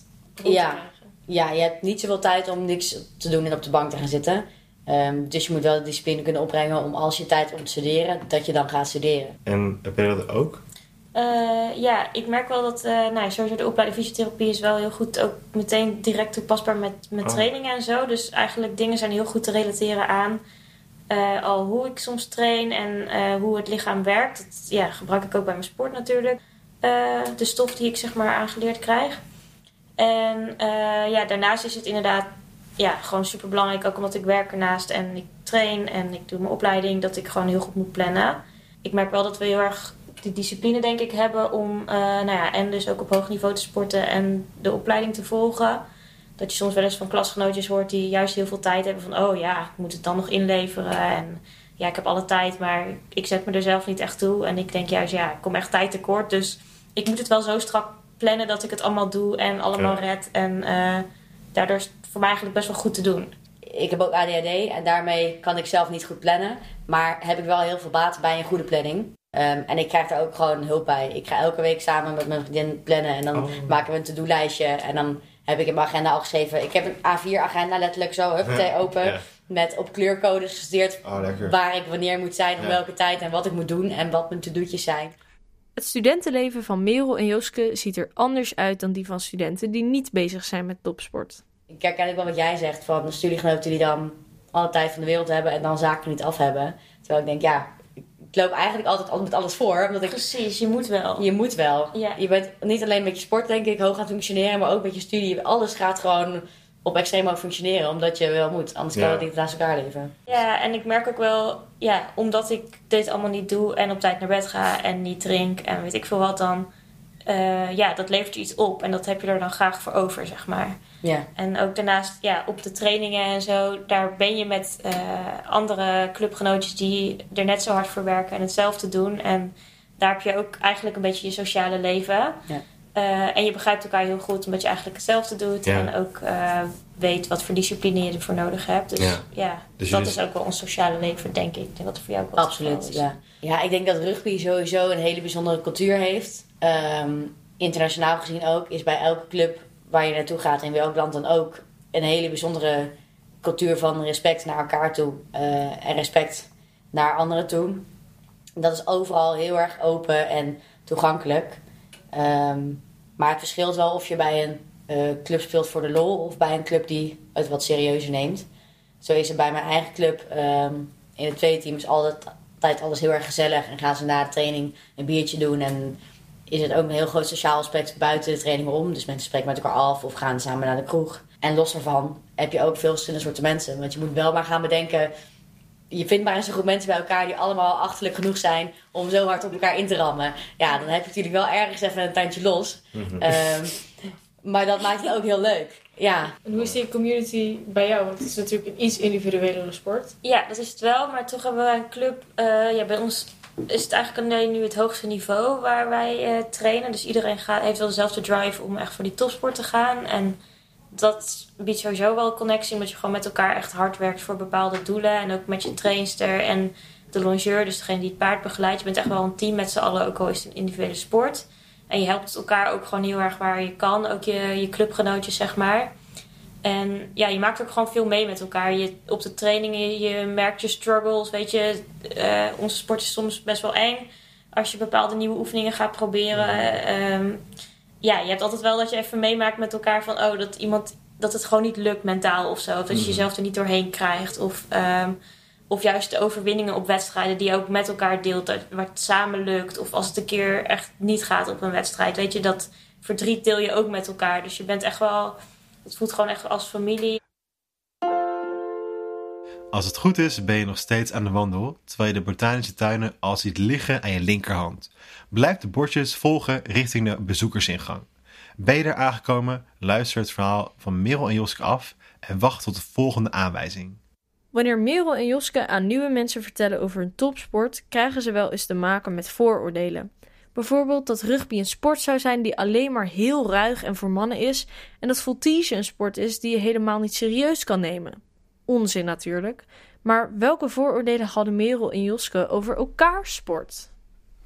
S4: rond
S8: ja.
S4: te krijgen.
S8: Ja, je hebt niet zoveel tijd om niks te doen en op de bank te gaan zitten. Um, dus je moet wel de discipline kunnen opbrengen om als je tijd om te studeren, dat je dan gaat studeren.
S6: En heb je dat ook?
S9: Uh, ja, ik merk wel dat uh, nou, sowieso de opleiding fysiotherapie is wel heel goed ook meteen direct toepasbaar met, met
S6: Oh.
S9: trainingen en zo. Dus eigenlijk dingen zijn heel goed te relateren aan uh, al hoe ik soms train en uh, hoe het lichaam werkt. Dat ja, gebruik ik ook bij mijn sport natuurlijk. Uh, de stof die ik zeg maar aangeleerd krijg. En ja, daarnaast is het inderdaad ja, gewoon super belangrijk. Ook omdat ik werk ernaast en ik train en ik doe mijn opleiding. Dat ik gewoon heel goed moet plannen. Ik merk wel dat we heel erg die discipline denk ik hebben om nou ja, en dus ook op hoog niveau te sporten en de opleiding te volgen dat je soms wel eens van klasgenootjes hoort die juist heel veel tijd hebben van oh ja, ik moet het dan nog inleveren en ja, ik heb alle tijd, maar ik zet me er zelf niet echt toe en ik denk juist ja, ik kom echt tijd tekort, dus ik moet het wel zo strak plannen dat ik het allemaal doe en allemaal ja. red en uh, daardoor is het voor mij eigenlijk best wel goed te doen.
S8: Ik heb ook ADHD en daarmee kan ik zelf niet goed plannen, maar heb ik wel heel veel baat bij een goede planning. Um, en ik krijg daar ook gewoon hulp bij. Ik ga elke week samen met mijn vriendin plannen en dan oh. maken we een to-do-lijstje en dan heb ik in mijn agenda al geschreven. Ik heb een A4-agenda letterlijk zo hup, ja, open. Ja. Met op kleurcodes gestudeerd
S6: oh,
S8: waar ik wanneer moet zijn, om welke tijd en wat ik moet doen en wat mijn to-do'tjes zijn.
S2: Het studentenleven van Merel en Joske ziet er anders uit dan die van studenten die niet bezig zijn met topsport.
S8: Ik herken ook wel wat jij zegt van studiegenoten die dan alle tijd van de wereld hebben en dan zaken niet af hebben. Terwijl ik denk, ja, ik loop eigenlijk altijd met alles voor. Omdat ik,
S9: Precies, je moet wel.
S8: Je moet wel.
S9: Ja.
S8: Je bent niet alleen met je sport, denk ik, hoog aan functioneren, maar ook met je studie. Alles gaat gewoon op extreem hoog functioneren, omdat je wel moet. Anders kan
S6: Ja.
S8: het niet naast elkaar leven.
S9: Ja, en ik merk ook wel, ja, omdat ik dit allemaal niet doe en op tijd naar bed ga en niet drink en weet ik veel wat dan. Eh, ja, dat levert je iets op en dat heb je er dan graag voor over, zeg maar.
S8: Ja.
S9: En ook daarnaast, ja, op de trainingen en zo, daar ben je met eh, andere clubgenootjes die er net zo hard voor werken en hetzelfde doen. En daar heb je ook eigenlijk een beetje je sociale leven.
S8: Ja.
S9: Eh, en je begrijpt elkaar heel goed omdat je eigenlijk hetzelfde doet.
S1: Ja.
S9: En ook eh, weet wat voor discipline je ervoor nodig hebt. Dus
S1: Ja.
S9: ja,
S1: Dus
S9: dat is ook wel ons sociale leven, denk ik. Dat het voor jou ook
S8: Absoluut, ja. Ja, ik denk dat rugby sowieso een hele bijzondere cultuur heeft. Ehm, internationaal gezien ook is bij elke club waar je naartoe gaat, in welk land dan ook, een hele bijzondere cultuur van respect naar elkaar toe eh, en respect naar anderen toe. Dat is overal heel erg open en toegankelijk. Ehm, maar het verschilt wel of je bij een eh, club speelt voor de lol of bij een club die het wat serieuzer neemt. Zo is het bij mijn eigen club. ehm, in het tweede team is altijd, altijd alles heel erg gezellig. En gaan ze na de training een biertje doen. En is het ook een heel groot sociaal aspect buiten de training om. Dus mensen spreken met elkaar af of gaan samen naar de kroeg. En los daarvan heb je ook veel verschillende soorten mensen. Want je moet wel maar gaan bedenken. Je vindt maar eens een groep mensen bij elkaar die allemaal achterlijk genoeg zijn om zo hard op elkaar in te rammen. Ja, dan heb je natuurlijk wel ergens even een tandje los. Ehm, maar dat maakt het ook heel leuk. Ja,
S4: En hoe is die community bij jou? Want het is natuurlijk een iets individuelere sport.
S9: Ja, dat is het wel. Maar toch hebben wij een club. eh, ja, bij ons is het eigenlijk nu het hoogste niveau waar wij eh, trainen. Dus iedereen gaat, heeft wel dezelfde drive om echt voor die topsport te gaan. En dat biedt sowieso wel een connectie. Omdat je gewoon met elkaar echt hard werkt voor bepaalde doelen. En ook met je trainster en de longeur. Dus degene die het paard begeleidt. Je bent echt wel een team met z'n allen. Ook al is het een individuele sport. En je helpt elkaar ook gewoon heel erg waar je kan. Ook je, je clubgenootjes, zeg maar. En ja, je maakt ook gewoon veel mee met elkaar. Je, op de trainingen, je merkt je struggles. Weet je, eh, onze sport is soms best wel eng. Als je bepaalde nieuwe oefeningen gaat proberen. Ehm, ja, je hebt altijd wel dat je even meemaakt met elkaar van... Oh, dat iemand... Dat het gewoon niet lukt mentaal of zo. Of dat je jezelf er niet doorheen krijgt. Of, ehm, of juist de overwinningen op wedstrijden die je ook met elkaar deelt. Waar het samen lukt. Of als het een keer echt niet gaat op een wedstrijd. Weet je, dat verdriet deel je ook met elkaar. Dus je bent echt wel... Het voelt gewoon echt als familie.
S1: Als het goed is, ben je nog steeds aan de wandel, terwijl je de botanische tuinen al ziet liggen aan je linkerhand. Blijf de bordjes volgen richting de bezoekersingang. Ben je er aangekomen, luister het verhaal van Merel en Joske af en wacht tot de volgende aanwijzing.
S2: Wanneer Merel en Joske aan nieuwe mensen vertellen over hun topsport, krijgen ze wel eens te maken met vooroordelen. Bijvoorbeeld dat rugby een sport zou zijn die alleen maar heel ruig en voor mannen is, en dat voltige een sport is die je helemaal niet serieus kan nemen. Onzin natuurlijk. Maar welke vooroordelen hadden Merel en Joske over elkaar sport?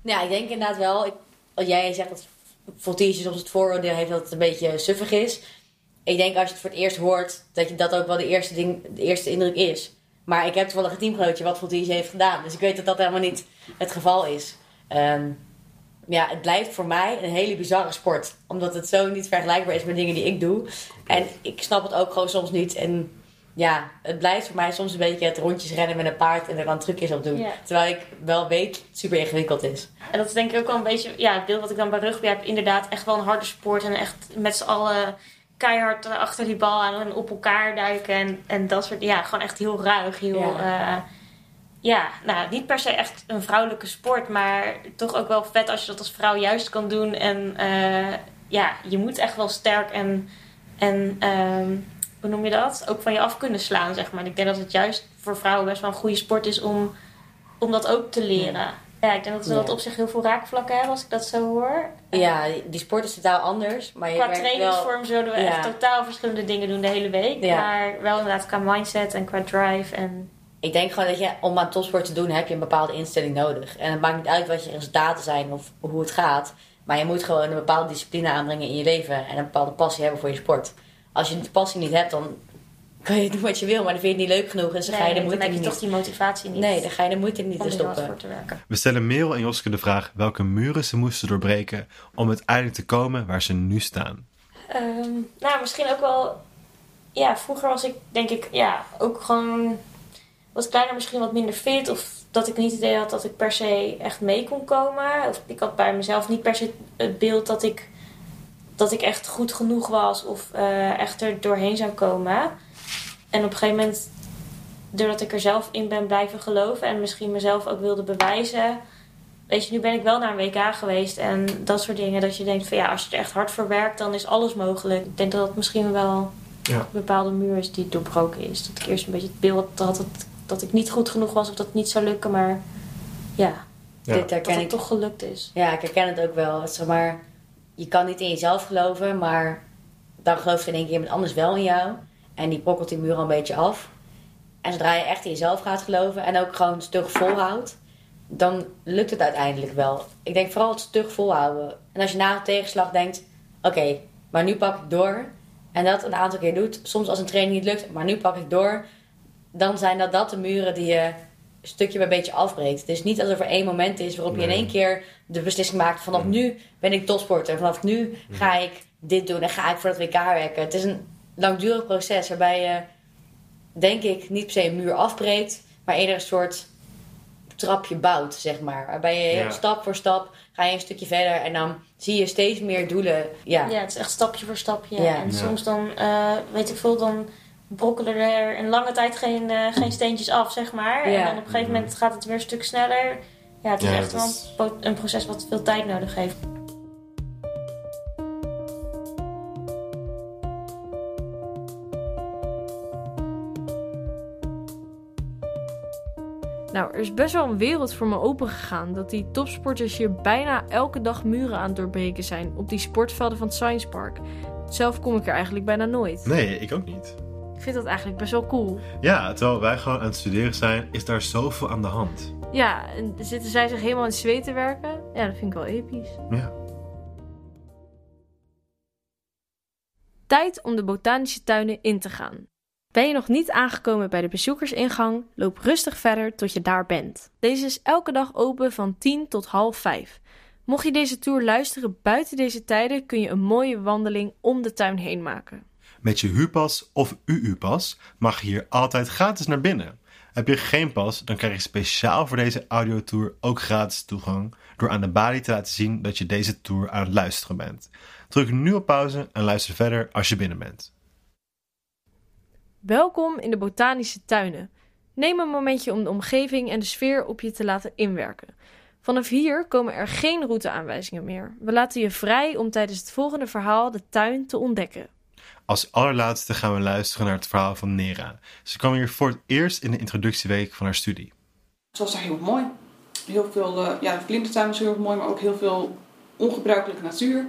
S8: Ja, ik denk inderdaad wel. Ik, jij zegt dat voltige soms het vooroordeel heeft dat het een beetje suffig is. Ik denk als je het voor het eerst hoort, dat je dat ook wel de eerste, ding, de eerste indruk is. Maar ik heb toevallig een teamgenootje wat voltige heeft gedaan. Dus ik weet dat dat helemaal niet het geval is. Ehm, ja, het blijft voor mij een hele bizarre sport. Omdat het zo niet vergelijkbaar is met dingen die ik doe. En ik snap het ook gewoon soms niet. En ja, het blijft voor mij soms een beetje het rondjes rennen met een paard en er dan trucjes op doen.
S9: Ja.
S8: Terwijl ik wel weet dat het super ingewikkeld is.
S9: En dat is denk ik ook wel een beetje... Ja, het beeld wat ik dan bij rugby heb, inderdaad echt wel een harde sport. En echt met z'n allen keihard achter die bal aan en op elkaar duiken. En, en dat soort... Ja, gewoon echt heel ruig. Heel,
S8: Ja.
S9: ja. Ja, nou, niet per se echt een vrouwelijke sport. Maar toch ook wel vet als je dat als vrouw juist kan doen. En eh, ja, je moet echt wel sterk en... en ehm, hoe noem je dat? Ook van je af kunnen slaan, zeg maar. En ik denk dat het juist voor vrouwen best wel een goede sport is om, om dat ook te leren. Ja, ik denk dat we dat op zich heel veel raakvlakken hebben als ik dat zo hoor.
S8: Ja, die sport is totaal anders. Maar je
S9: Qua trainingsvorm zullen we
S8: Ja.
S9: echt totaal verschillende dingen doen de hele week.
S8: Ja.
S9: Maar wel inderdaad qua mindset en qua drive. En
S8: Wel, ik denk gewoon dat je om aan topsport te doen heb je een bepaalde instelling nodig. En het maakt niet uit wat je resultaten zijn of hoe het gaat. Maar je moet gewoon een bepaalde discipline aanbrengen in je leven. En een bepaalde passie hebben voor je sport. Als je die passie niet hebt, dan kan je doen wat je wil. Maar dan vind je het niet leuk genoeg. En dan ga je de
S9: dan heb je
S8: niet...
S9: toch die motivatie niet
S8: Nee, dan ga je de moeite niet
S9: om
S8: te
S9: hard
S8: stoppen.
S9: voor te werken.
S1: We stellen Merel en Joske de vraag welke muren ze moesten doorbreken om uiteindelijk te komen waar ze nu staan.
S9: Ehm, nou, misschien ook wel. Ja, vroeger was ik denk ik ja, ook gewoon wat kleiner, misschien wat minder fit. Of dat ik niet het idee had dat ik per se echt mee kon komen. Of ik had bij mezelf niet per se het beeld dat ik, dat ik echt goed genoeg was of eh, echt er doorheen zou komen. En op een gegeven moment, doordat ik er zelf in ben blijven geloven en misschien mezelf ook wilde bewijzen. Weet je, nu ben ik wel naar een WK geweest en dat soort dingen. Dat je denkt van ja, als je er echt hard voor werkt, dan is alles mogelijk. Ik denk dat het misschien wel
S1: Ja.
S9: een bepaalde muur is die doorbroken is. Dat ik eerst een beetje het beeld had dat, het, dat ik niet goed genoeg was of dat het niet zou lukken. Maar ja,
S6: Ja.
S8: Dit
S9: Dat het
S8: ik
S9: toch gelukt is.
S8: Ja, ik herken het ook wel. Zeg maar, je kan niet in jezelf geloven, maar dan gelooft in één keer iemand anders wel in jou. En die brokkelt die muur al een beetje af. En zodra je echt in jezelf gaat geloven en ook gewoon stug volhoudt, dan lukt het uiteindelijk wel. Ik denk vooral het stug volhouden. En als je na een tegenslag denkt, oké, maar nu pak ik door. En dat een aantal keer doet, soms als een training niet lukt, maar nu pak ik door. Dan zijn dat dat de muren die je stukje bij beetje afbreekt. Het is niet alsof er één moment is waarop je in één keer de beslissing maakt: vanaf nu ben ik topsporter. Vanaf nu ga ik dit doen en ga ik voor dat WK werken. Het is een langdurig proces waarbij je, denk ik, niet per se een muur afbreekt, maar eerder een soort trapje bouwt, zeg maar. Waarbij je
S6: Ja.
S8: stap voor stap ga je een stukje verder en dan zie je steeds meer doelen. Ja,
S9: Ja, het is echt stapje voor stapje.
S8: Ja.
S9: En
S6: Ja.
S9: soms dan, eh, weet ik veel, dan brokkelen er een lange tijd geen, eh, geen steentjes af, zeg maar.
S8: Ja.
S9: En dan op een gegeven moment gaat het weer een stuk sneller. Ja, het is
S6: Ja,
S9: echt wel
S6: is-
S9: een proces wat veel tijd nodig heeft.
S2: Nou, er is best wel een wereld voor me opengegaan dat die topsporters hier bijna elke dag muren aan het doorbreken zijn op die sportvelden van het Science Park. Zelf kom ik er eigenlijk bijna nooit.
S1: Nee, ik ook niet.
S2: Ik vind dat eigenlijk best wel cool.
S1: Ja, terwijl wij gewoon aan het studeren zijn, is daar zoveel aan de hand.
S2: Ja, en zitten zij zich helemaal in zweet te werken? Ja, dat vind ik wel episch.
S1: Ja.
S2: Tijd om de botanische tuinen in te gaan. Ben je nog niet aangekomen bij de bezoekersingang? Loop rustig verder tot je daar bent. Deze is elke dag open van 10 tot half 5. Mocht je deze tour luisteren buiten deze tijden, kun je een mooie wandeling om de tuin heen maken.
S1: Met je huurpas of UU-pas mag je hier altijd gratis naar binnen. Heb je geen pas, dan krijg je speciaal voor deze audiotour ook gratis toegang door aan de balie te laten zien dat je deze tour aan het luisteren bent. Druk nu op pauze en luister verder als je binnen bent.
S2: Welkom in de botanische tuinen. Neem een momentje om de omgeving en de sfeer op je te laten inwerken. Vanaf hier komen er geen routeaanwijzingen meer. We laten je vrij om tijdens het volgende verhaal de tuin te ontdekken.
S1: Als allerlaatste gaan we luisteren naar het verhaal van Nera. Ze kwam hier voor het eerst in de introductieweek van haar studie.
S10: Het was daar heel mooi. Heel veel, eh, ja, de vlindertuin was heel mooi, maar ook heel veel ongebruikelijke natuur.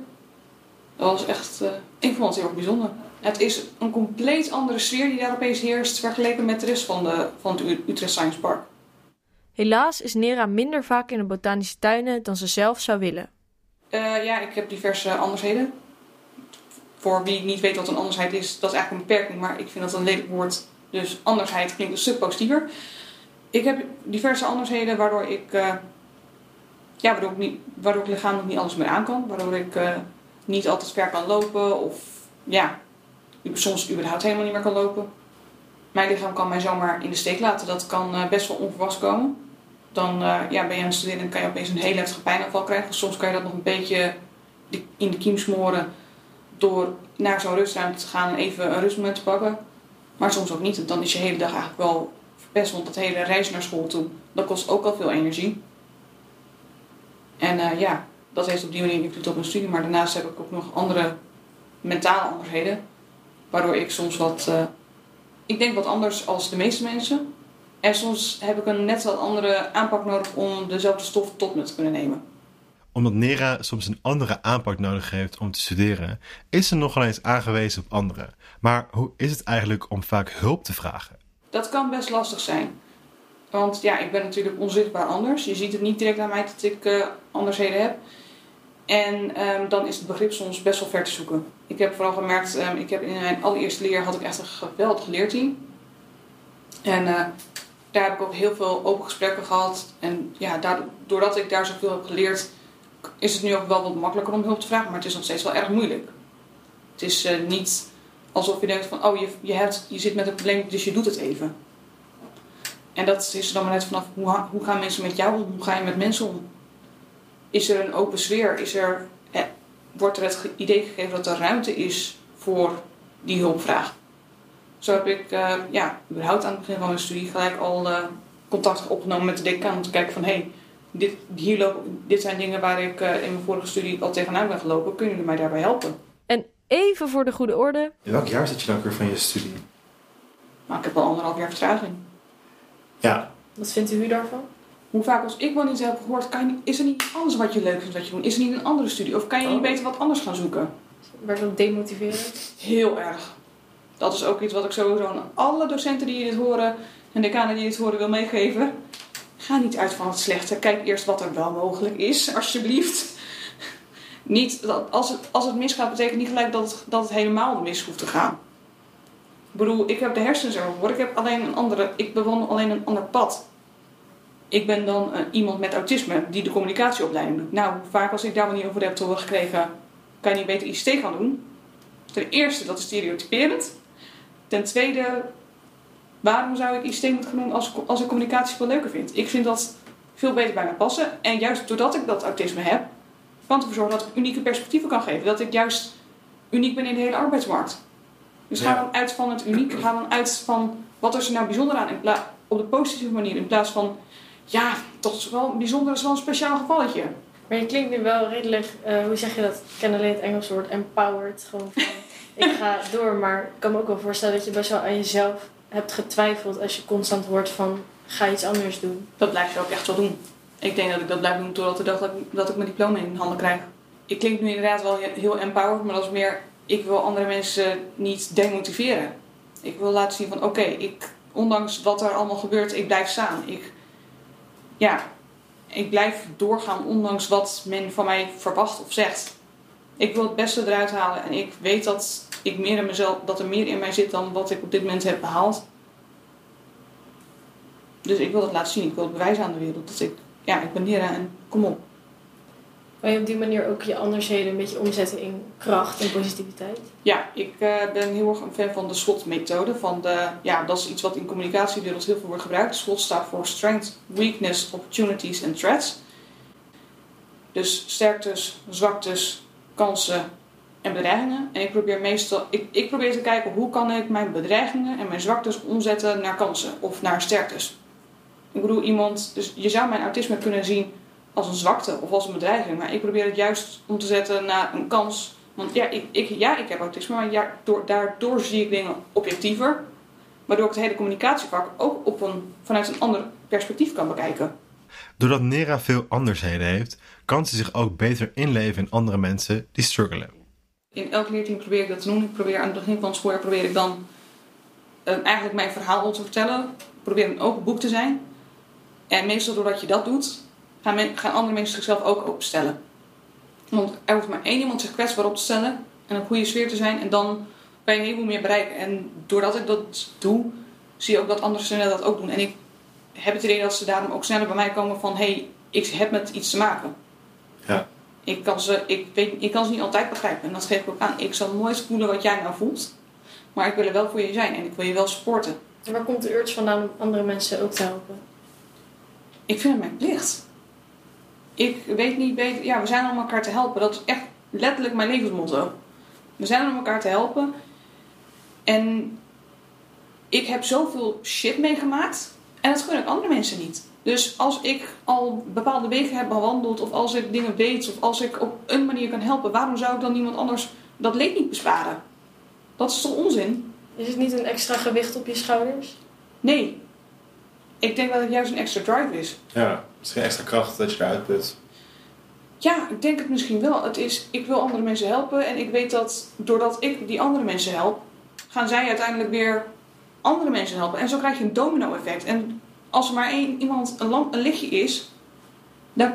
S10: Dat was echt, eh, ik vond het heel erg bijzonder. Het is een compleet andere sfeer die daar opeens heerst vergeleken met de rest van, de, van het Utrecht Science Park.
S2: Helaas is Nera minder vaak in de botanische tuinen dan ze zelf zou willen.
S10: Eh, ja, ik heb diverse andersheden. Voor wie niet weet wat een andersheid is, dat is eigenlijk een beperking, maar ik vind dat een lelijk woord. Dus andersheid klinkt een stuk positiever. Ik heb diverse andersheden waardoor ik, eh, ja, waardoor ik, niet, waardoor ik niet alles meer aan kan. Waardoor ik eh, niet altijd ver kan lopen of ja, soms überhaupt helemaal niet meer kan lopen. Mijn lichaam kan mij zomaar in de steek laten. Dat kan eh, best wel onverwachts komen. Dan ja, ben je aan het en kan je opeens een hele heftige pijnaanval krijgen. Soms kan je dat nog een beetje in de kiem smoren door naar zo'n rustruimte te gaan en even een rustmoment te pakken. Maar soms ook niet. En dan is je hele dag eigenlijk wel verpest. Want dat hele reizen naar school toe, dat kost ook al veel energie. En eh, ja, dat heeft op die manier invloed op mijn studie. Maar daarnaast heb ik ook nog andere mentale andersheden. Waardoor ik soms wat, eh, ik denk wat anders als de meeste mensen. En soms heb ik een net wat andere aanpak nodig om dezelfde stof tot me te kunnen nemen.
S1: Omdat Nera soms een andere aanpak nodig heeft om te studeren, is ze nogal eens aangewezen op anderen. Maar hoe is het eigenlijk om vaak hulp te vragen?
S10: Dat kan best lastig zijn. Want ja, ik ben natuurlijk onzichtbaar anders. Je ziet het niet direct aan mij dat ik eh, andersheden heb. En ehm, dan is het begrip soms best wel ver te zoeken. Ik heb vooral gemerkt, ehm, ik heb in mijn allereerste leer had ik echt een geweldig leerteam. En eh, daar heb ik ook heel veel open gesprekken gehad. En ja, daardoor- doordat ik daar zoveel heb geleerd, is het nu ook wel wat makkelijker om hulp te vragen. Maar het is nog steeds wel erg moeilijk. Het is eh, niet alsof je denkt van, oh, je, je, hebt, je zit met een probleem, dus je doet het even. En dat is er dan maar net vanaf, hoe, hoe gaan mensen met jou om? Hoe ga je met mensen om? Is er een open sfeer? Is er, eh, wordt er het idee gegeven dat er ruimte is voor die hulpvraag? Zo heb ik, eh, ja, überhaupt aan het begin van mijn studie gelijk al contact opgenomen met de decaan om te kijken van, hé, hey, dit, hier dit zijn dingen waar ik eh, in mijn vorige studie al tegenaan ben gelopen. Kunnen jullie mij daarbij helpen?
S2: En even voor de goede orde,
S6: In welk jaar zit je dan ook weer van je studie?
S10: Maar ik heb al anderhalf jaar vertraging.
S6: Ja,
S4: Wat vindt u daarvan?
S10: Hoe vaak als ik wel niet heb gehoord, kan je niet, is er niet anders wat je leuk vindt wat je doet? Is er niet een andere studie? Of kan je niet
S4: Oh.
S10: beter wat anders gaan zoeken?
S4: Werd dat demotiverend?
S10: Heel erg. Dat is ook iets wat ik sowieso aan alle docenten die dit horen en decanen die dit horen wil meegeven. Ga niet uit van het slechte. Kijk eerst wat er wel mogelijk is, alsjeblieft. Niet dat als, het, als het misgaat, betekent niet gelijk dat het, dat het helemaal mis hoeft te gaan. Ik bedoel, ik heb de hersens ervoor. Ik heb alleen een andere, ik bewandel alleen een ander pad. Ik ben dan eh, iemand met autisme die de communicatieopleiding doet. Nou, vaak als ik daar niet over heb te horen gekregen, kan je niet beter ICT gaan doen? Ten eerste, dat is stereotyperend. Ten tweede, waarom zou ik ICT moeten gaan doen als, als ik communicatie veel leuker vind? Ik vind dat veel beter bij mij passen. En juist doordat ik dat autisme heb, kan het ervoor zorgen dat ik unieke perspectieven kan geven. Dat ik juist uniek ben in de hele arbeidsmarkt. Dus ga dan uit van het uniek. Ga dan uit van wat is er nou bijzonder aan in op de positieve manier. In plaats van, ja, toch is wel bijzonder, dat is wel een speciaal gevalletje.
S4: Maar je klinkt nu wel redelijk, eh, hoe zeg je dat? Ik ken alleen het Engels woord empowered. Gewoon van, ik ga door. Maar ik kan me ook wel voorstellen dat je best wel aan jezelf hebt getwijfeld als je constant hoort van, ga iets anders doen.
S10: Dat blijf je ook echt wel doen. Ik denk dat ik dat blijf doen totdat de dag dat ik, dat mijn diploma in handen krijg. Ik klink nu inderdaad wel he- heel empowered, maar dat is meer... Ik wil andere mensen niet demotiveren. Ik wil laten zien van, oké, ondanks wat er allemaal gebeurt, ik blijf staan. Ik, ja, ik blijf doorgaan ondanks wat men van mij verwacht of zegt. Ik wil het beste eruit halen en ik weet dat, ik meer in mezelf, dat er meer in mij zit dan wat ik op dit moment heb behaald. Dus ik wil het laten zien. Ik wil het bewijzen aan de wereld. Dat ik, ja, ik ben Nera en kom op.
S4: Kan je op die manier ook je andersheden een beetje omzetten in kracht en positiviteit?
S10: Ja, ik eh, ben heel erg een fan van de SWOT-methode. Van de, ja, dat is iets wat in communicatiewereld heel veel wordt gebruikt. SWOT staat voor Strength, Weakness, Opportunities en Threats. Dus sterktes, zwaktes, kansen en bedreigingen. En ik probeer meestal, ik, ik probeer te kijken hoe kan ik mijn bedreigingen en mijn zwaktes omzetten naar kansen of naar sterktes. Ik bedoel, iemand, dus je zou mijn autisme kunnen zien als een zwakte of als een bedreiging, maar ik probeer het juist om te zetten naar een kans. Want ja, ik, ik, ja, ik heb autisme, maar ja, door, daardoor zie ik dingen objectiever. Waardoor ik het hele communicatievak ook op een, vanuit een ander perspectief kan bekijken.
S1: Doordat Nera veel andersheden heeft, kan ze zich ook beter inleven in andere mensen die struggelen.
S10: In elk leerteam probeer ik dat te doen. Ik probeer aan het begin van het schooljaar probeer ik dan eh, eigenlijk mijn verhaal te vertellen. Ik probeer een open boek te zijn. En meestal doordat je dat doet, gaan, gaan andere mensen zichzelf ook openstellen. Want er hoeft maar één iemand zich kwetsbaar op te stellen en een goede sfeer te zijn. En dan kan je een heleboel meer bereiken. En doordat ik dat doe, zie je ook dat andere studenten dat ook doen. En ik heb het idee dat ze daarom ook sneller bij mij komen van... hé, hey, ik heb met iets te maken.
S6: Ja.
S10: Ik kan, ze, ik, weet, ik kan ze niet altijd begrijpen. En dat geef ik ook aan. Ik zal nooit voelen wat jij nou voelt. Maar ik wil er wel voor je zijn. En ik wil je wel supporten.
S4: En waar komt de urge vandaan om andere mensen ook te helpen?
S10: Ik vind het mijn plicht. Ik weet niet beter... Ja, we zijn om elkaar te helpen. Dat is echt letterlijk mijn levensmotto. We zijn om elkaar te helpen. En ik heb zoveel shit meegemaakt. En dat gun ik andere mensen niet. Dus als ik al bepaalde wegen heb bewandeld... of als ik dingen weet... of als ik op een manier kan helpen... waarom zou ik dan iemand anders dat leed niet besparen? Dat is toch onzin?
S4: Is het niet een extra gewicht op je schouders?
S10: Nee. Ik denk dat het juist een extra drive is.
S6: Ja, misschien extra kracht dat je eruit put.
S10: Ja, ik denk het misschien wel. Het is, ik wil andere mensen helpen en ik weet dat doordat ik die andere mensen help, gaan zij uiteindelijk weer andere mensen helpen. En zo krijg je een domino-effect. En als er maar één iemand een, lamp, een lichtje is, dan,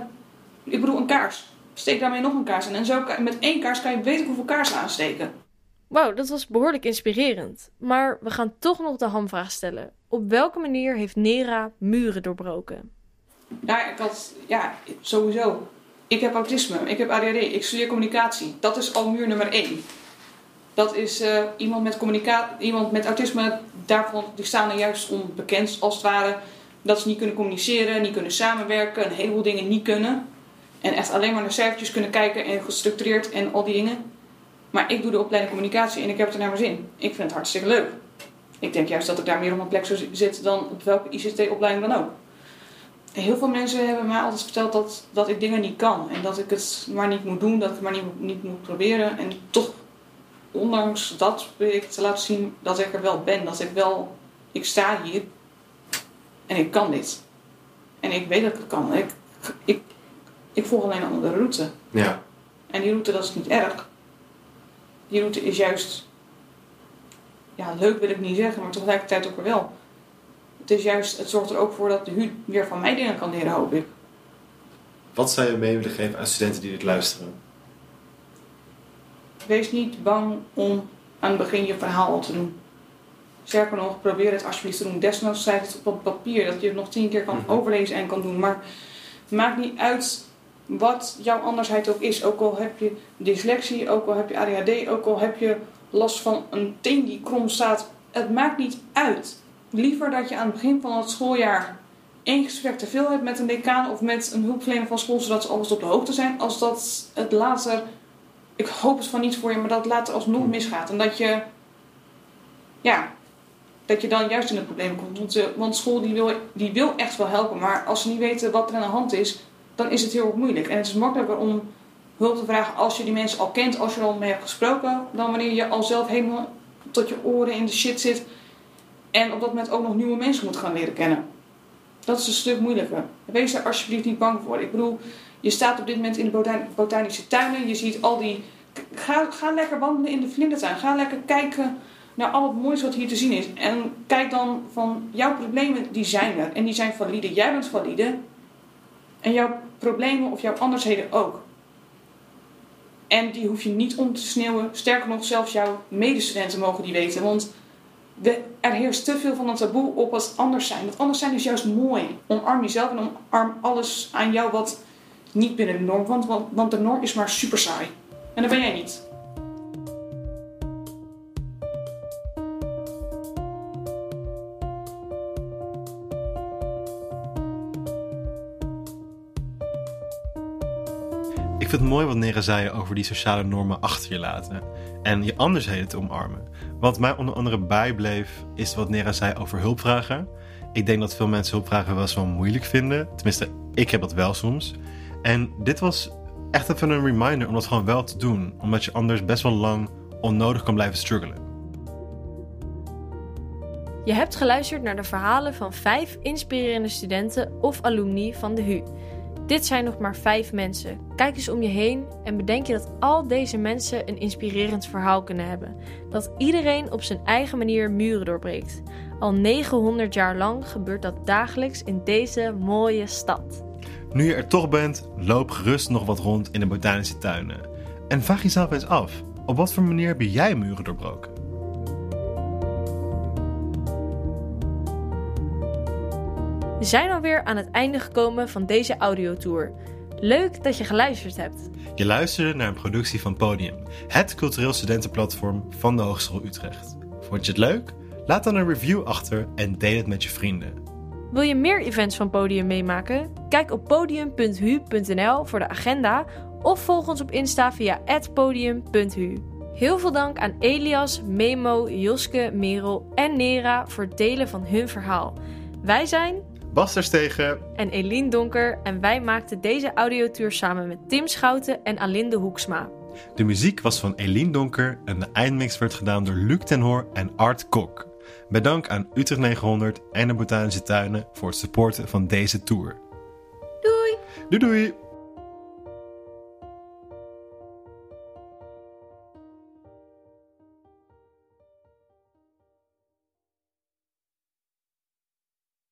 S10: ik bedoel een kaars, steek daarmee nog een kaars in. En zo kan, met één kaars kan je weten hoeveel kaarsen aansteken.
S2: Wauw, dat was behoorlijk inspirerend. Maar we gaan toch nog de hamvraag stellen. Op welke manier heeft Nera muren doorbroken?
S10: Ja, ik had, ja, sowieso. Ik heb autisme, ik heb ADHD, ik studeer communicatie. Dat is al muur nummer één. Dat is eh, iemand, met communica- iemand met autisme, daarvan, die staan er juist onbekend als het ware. Dat ze niet kunnen communiceren, niet kunnen samenwerken, een heleboel dingen niet kunnen. En echt alleen maar naar cijfertjes kunnen kijken en gestructureerd en al die dingen. Maar ik doe de opleiding communicatie en ik heb het er naar mijn zin. Ik vind het hartstikke leuk. Ik denk juist dat ik daar meer op mijn plek zou zitten dan op welke ICT-opleiding dan ook. Heel veel mensen hebben mij altijd verteld dat, dat ik dingen niet kan. En dat ik het maar niet moet doen, dat ik het maar niet, niet moet proberen. En toch, ondanks dat, wil ik te laten zien dat ik er wel ben. Dat ik wel, ik sta hier en ik kan dit. En ik weet dat ik het kan. Ik, ik, ik volg alleen een andere route.
S6: Ja.
S10: En die route, dat is niet erg. Die route is juist... Ja, leuk wil ik niet zeggen, maar tegelijkertijd ook wel. Het is juist, het zorgt er ook voor dat de HU weer van mij dingen kan leren, hoop ik.
S1: Wat zou je mee willen geven aan studenten die dit luisteren?
S10: Wees niet bang om aan het begin je verhaal al te doen. Sterker nog, probeer het alsjeblieft te doen. Desnoods schrijf het op papier, dat je het nog tien keer kan
S6: Mhm.
S10: overlezen en kan doen. Maar maakt niet uit wat jouw andersheid ook is. Ook al heb je dyslexie, ook al heb je ADHD, ook al heb je last van een teen die krom staat. Het maakt niet uit. Liever dat je aan het begin van het schooljaar één gesprek te veel hebt met een decaan of met een hulpverlener van school, zodat ze alles op de hoogte zijn, als dat het later, ik hoop het van niet voor je, maar dat het later alsnog misgaat. En dat je, ja, dat je dan juist in de problemen komt. Want, eh, want school die wil, die wil echt wel helpen, maar als ze niet weten wat er aan de hand is, dan is het heel moeilijk. En het is makkelijker om hulp te vragen als je die mensen al kent, als je er al mee hebt gesproken, dan wanneer je al zelf helemaal tot je oren in de shit zit en op dat moment ook nog nieuwe mensen moet gaan leren kennen. Dat is een stuk moeilijker. Wees daar alsjeblieft niet bang voor. Ik bedoel, je staat op dit moment in de botan- botanische tuinen. Je ziet al die... Ga, ga lekker wandelen in de vlindertuin. Ga lekker kijken naar al het moois wat hier te zien is. En kijk dan van, jouw problemen die zijn er. En die zijn valide. Jij bent valide. En jouw problemen of jouw andersheden ook. En die hoef je niet om te sneeuwen. Sterker nog, zelfs jouw medestudenten mogen die weten. Want we, er heerst te veel van een taboe op het anders zijn. Het anders zijn is juist mooi. Omarm jezelf en omarm alles aan jou wat niet binnen de norm. Want, want, want de norm is maar super saai. En dat ben jij niet.
S1: Ik vind het mooi wat Nera zei over die sociale normen achter je laten. En je andersheden te omarmen. Wat mij onder andere bijbleef, is wat Nera zei over hulpvragen. Ik denk dat veel mensen hulpvragen wel eens wel moeilijk vinden. Tenminste, ik heb dat wel soms. En dit was echt even een reminder om dat gewoon wel te doen. Omdat je anders best wel lang onnodig kan blijven struggelen.
S2: Je hebt geluisterd naar de verhalen van vijf inspirerende studenten of alumni van de HU. Dit zijn nog maar vijf mensen. Kijk eens om je heen en bedenk je dat al deze mensen een inspirerend verhaal kunnen hebben. Dat iedereen op zijn eigen manier muren doorbreekt. Al 900 jaar lang gebeurt dat dagelijks in deze mooie stad.
S1: Nu je er toch bent, loop gerust nog wat rond in de botanische tuinen. En vraag jezelf eens af, op wat voor manier heb jij muren doorbroken?
S2: We zijn alweer aan het einde gekomen van deze audiotour. Leuk dat je geluisterd hebt.
S1: Je luisterde naar een productie van Podium, het cultureel studentenplatform van de Hogeschool Utrecht. Vond je het leuk? Laat dan een review achter en deel het met je vrienden.
S2: Wil je meer events van Podium meemaken? Kijk op podium.hu.nl voor de agenda of volg ons op Insta via podium.hu. Heel veel dank aan Elias, Memo, Joske, Merel en Nera voor het delen van hun verhaal. Wij zijn
S1: Bas Terstegen,
S2: en Eline Donker en wij maakten deze audiotour samen met Tim Schouten en Alinde Hoeksma.
S1: de muziek was van Eline Donker en de eindmix werd gedaan door Luc ten Hoor en Art Kok. Bedankt aan Utrecht 900 en de Botanische Tuinen voor het supporten van deze tour.
S2: Doei!
S1: Doei doei!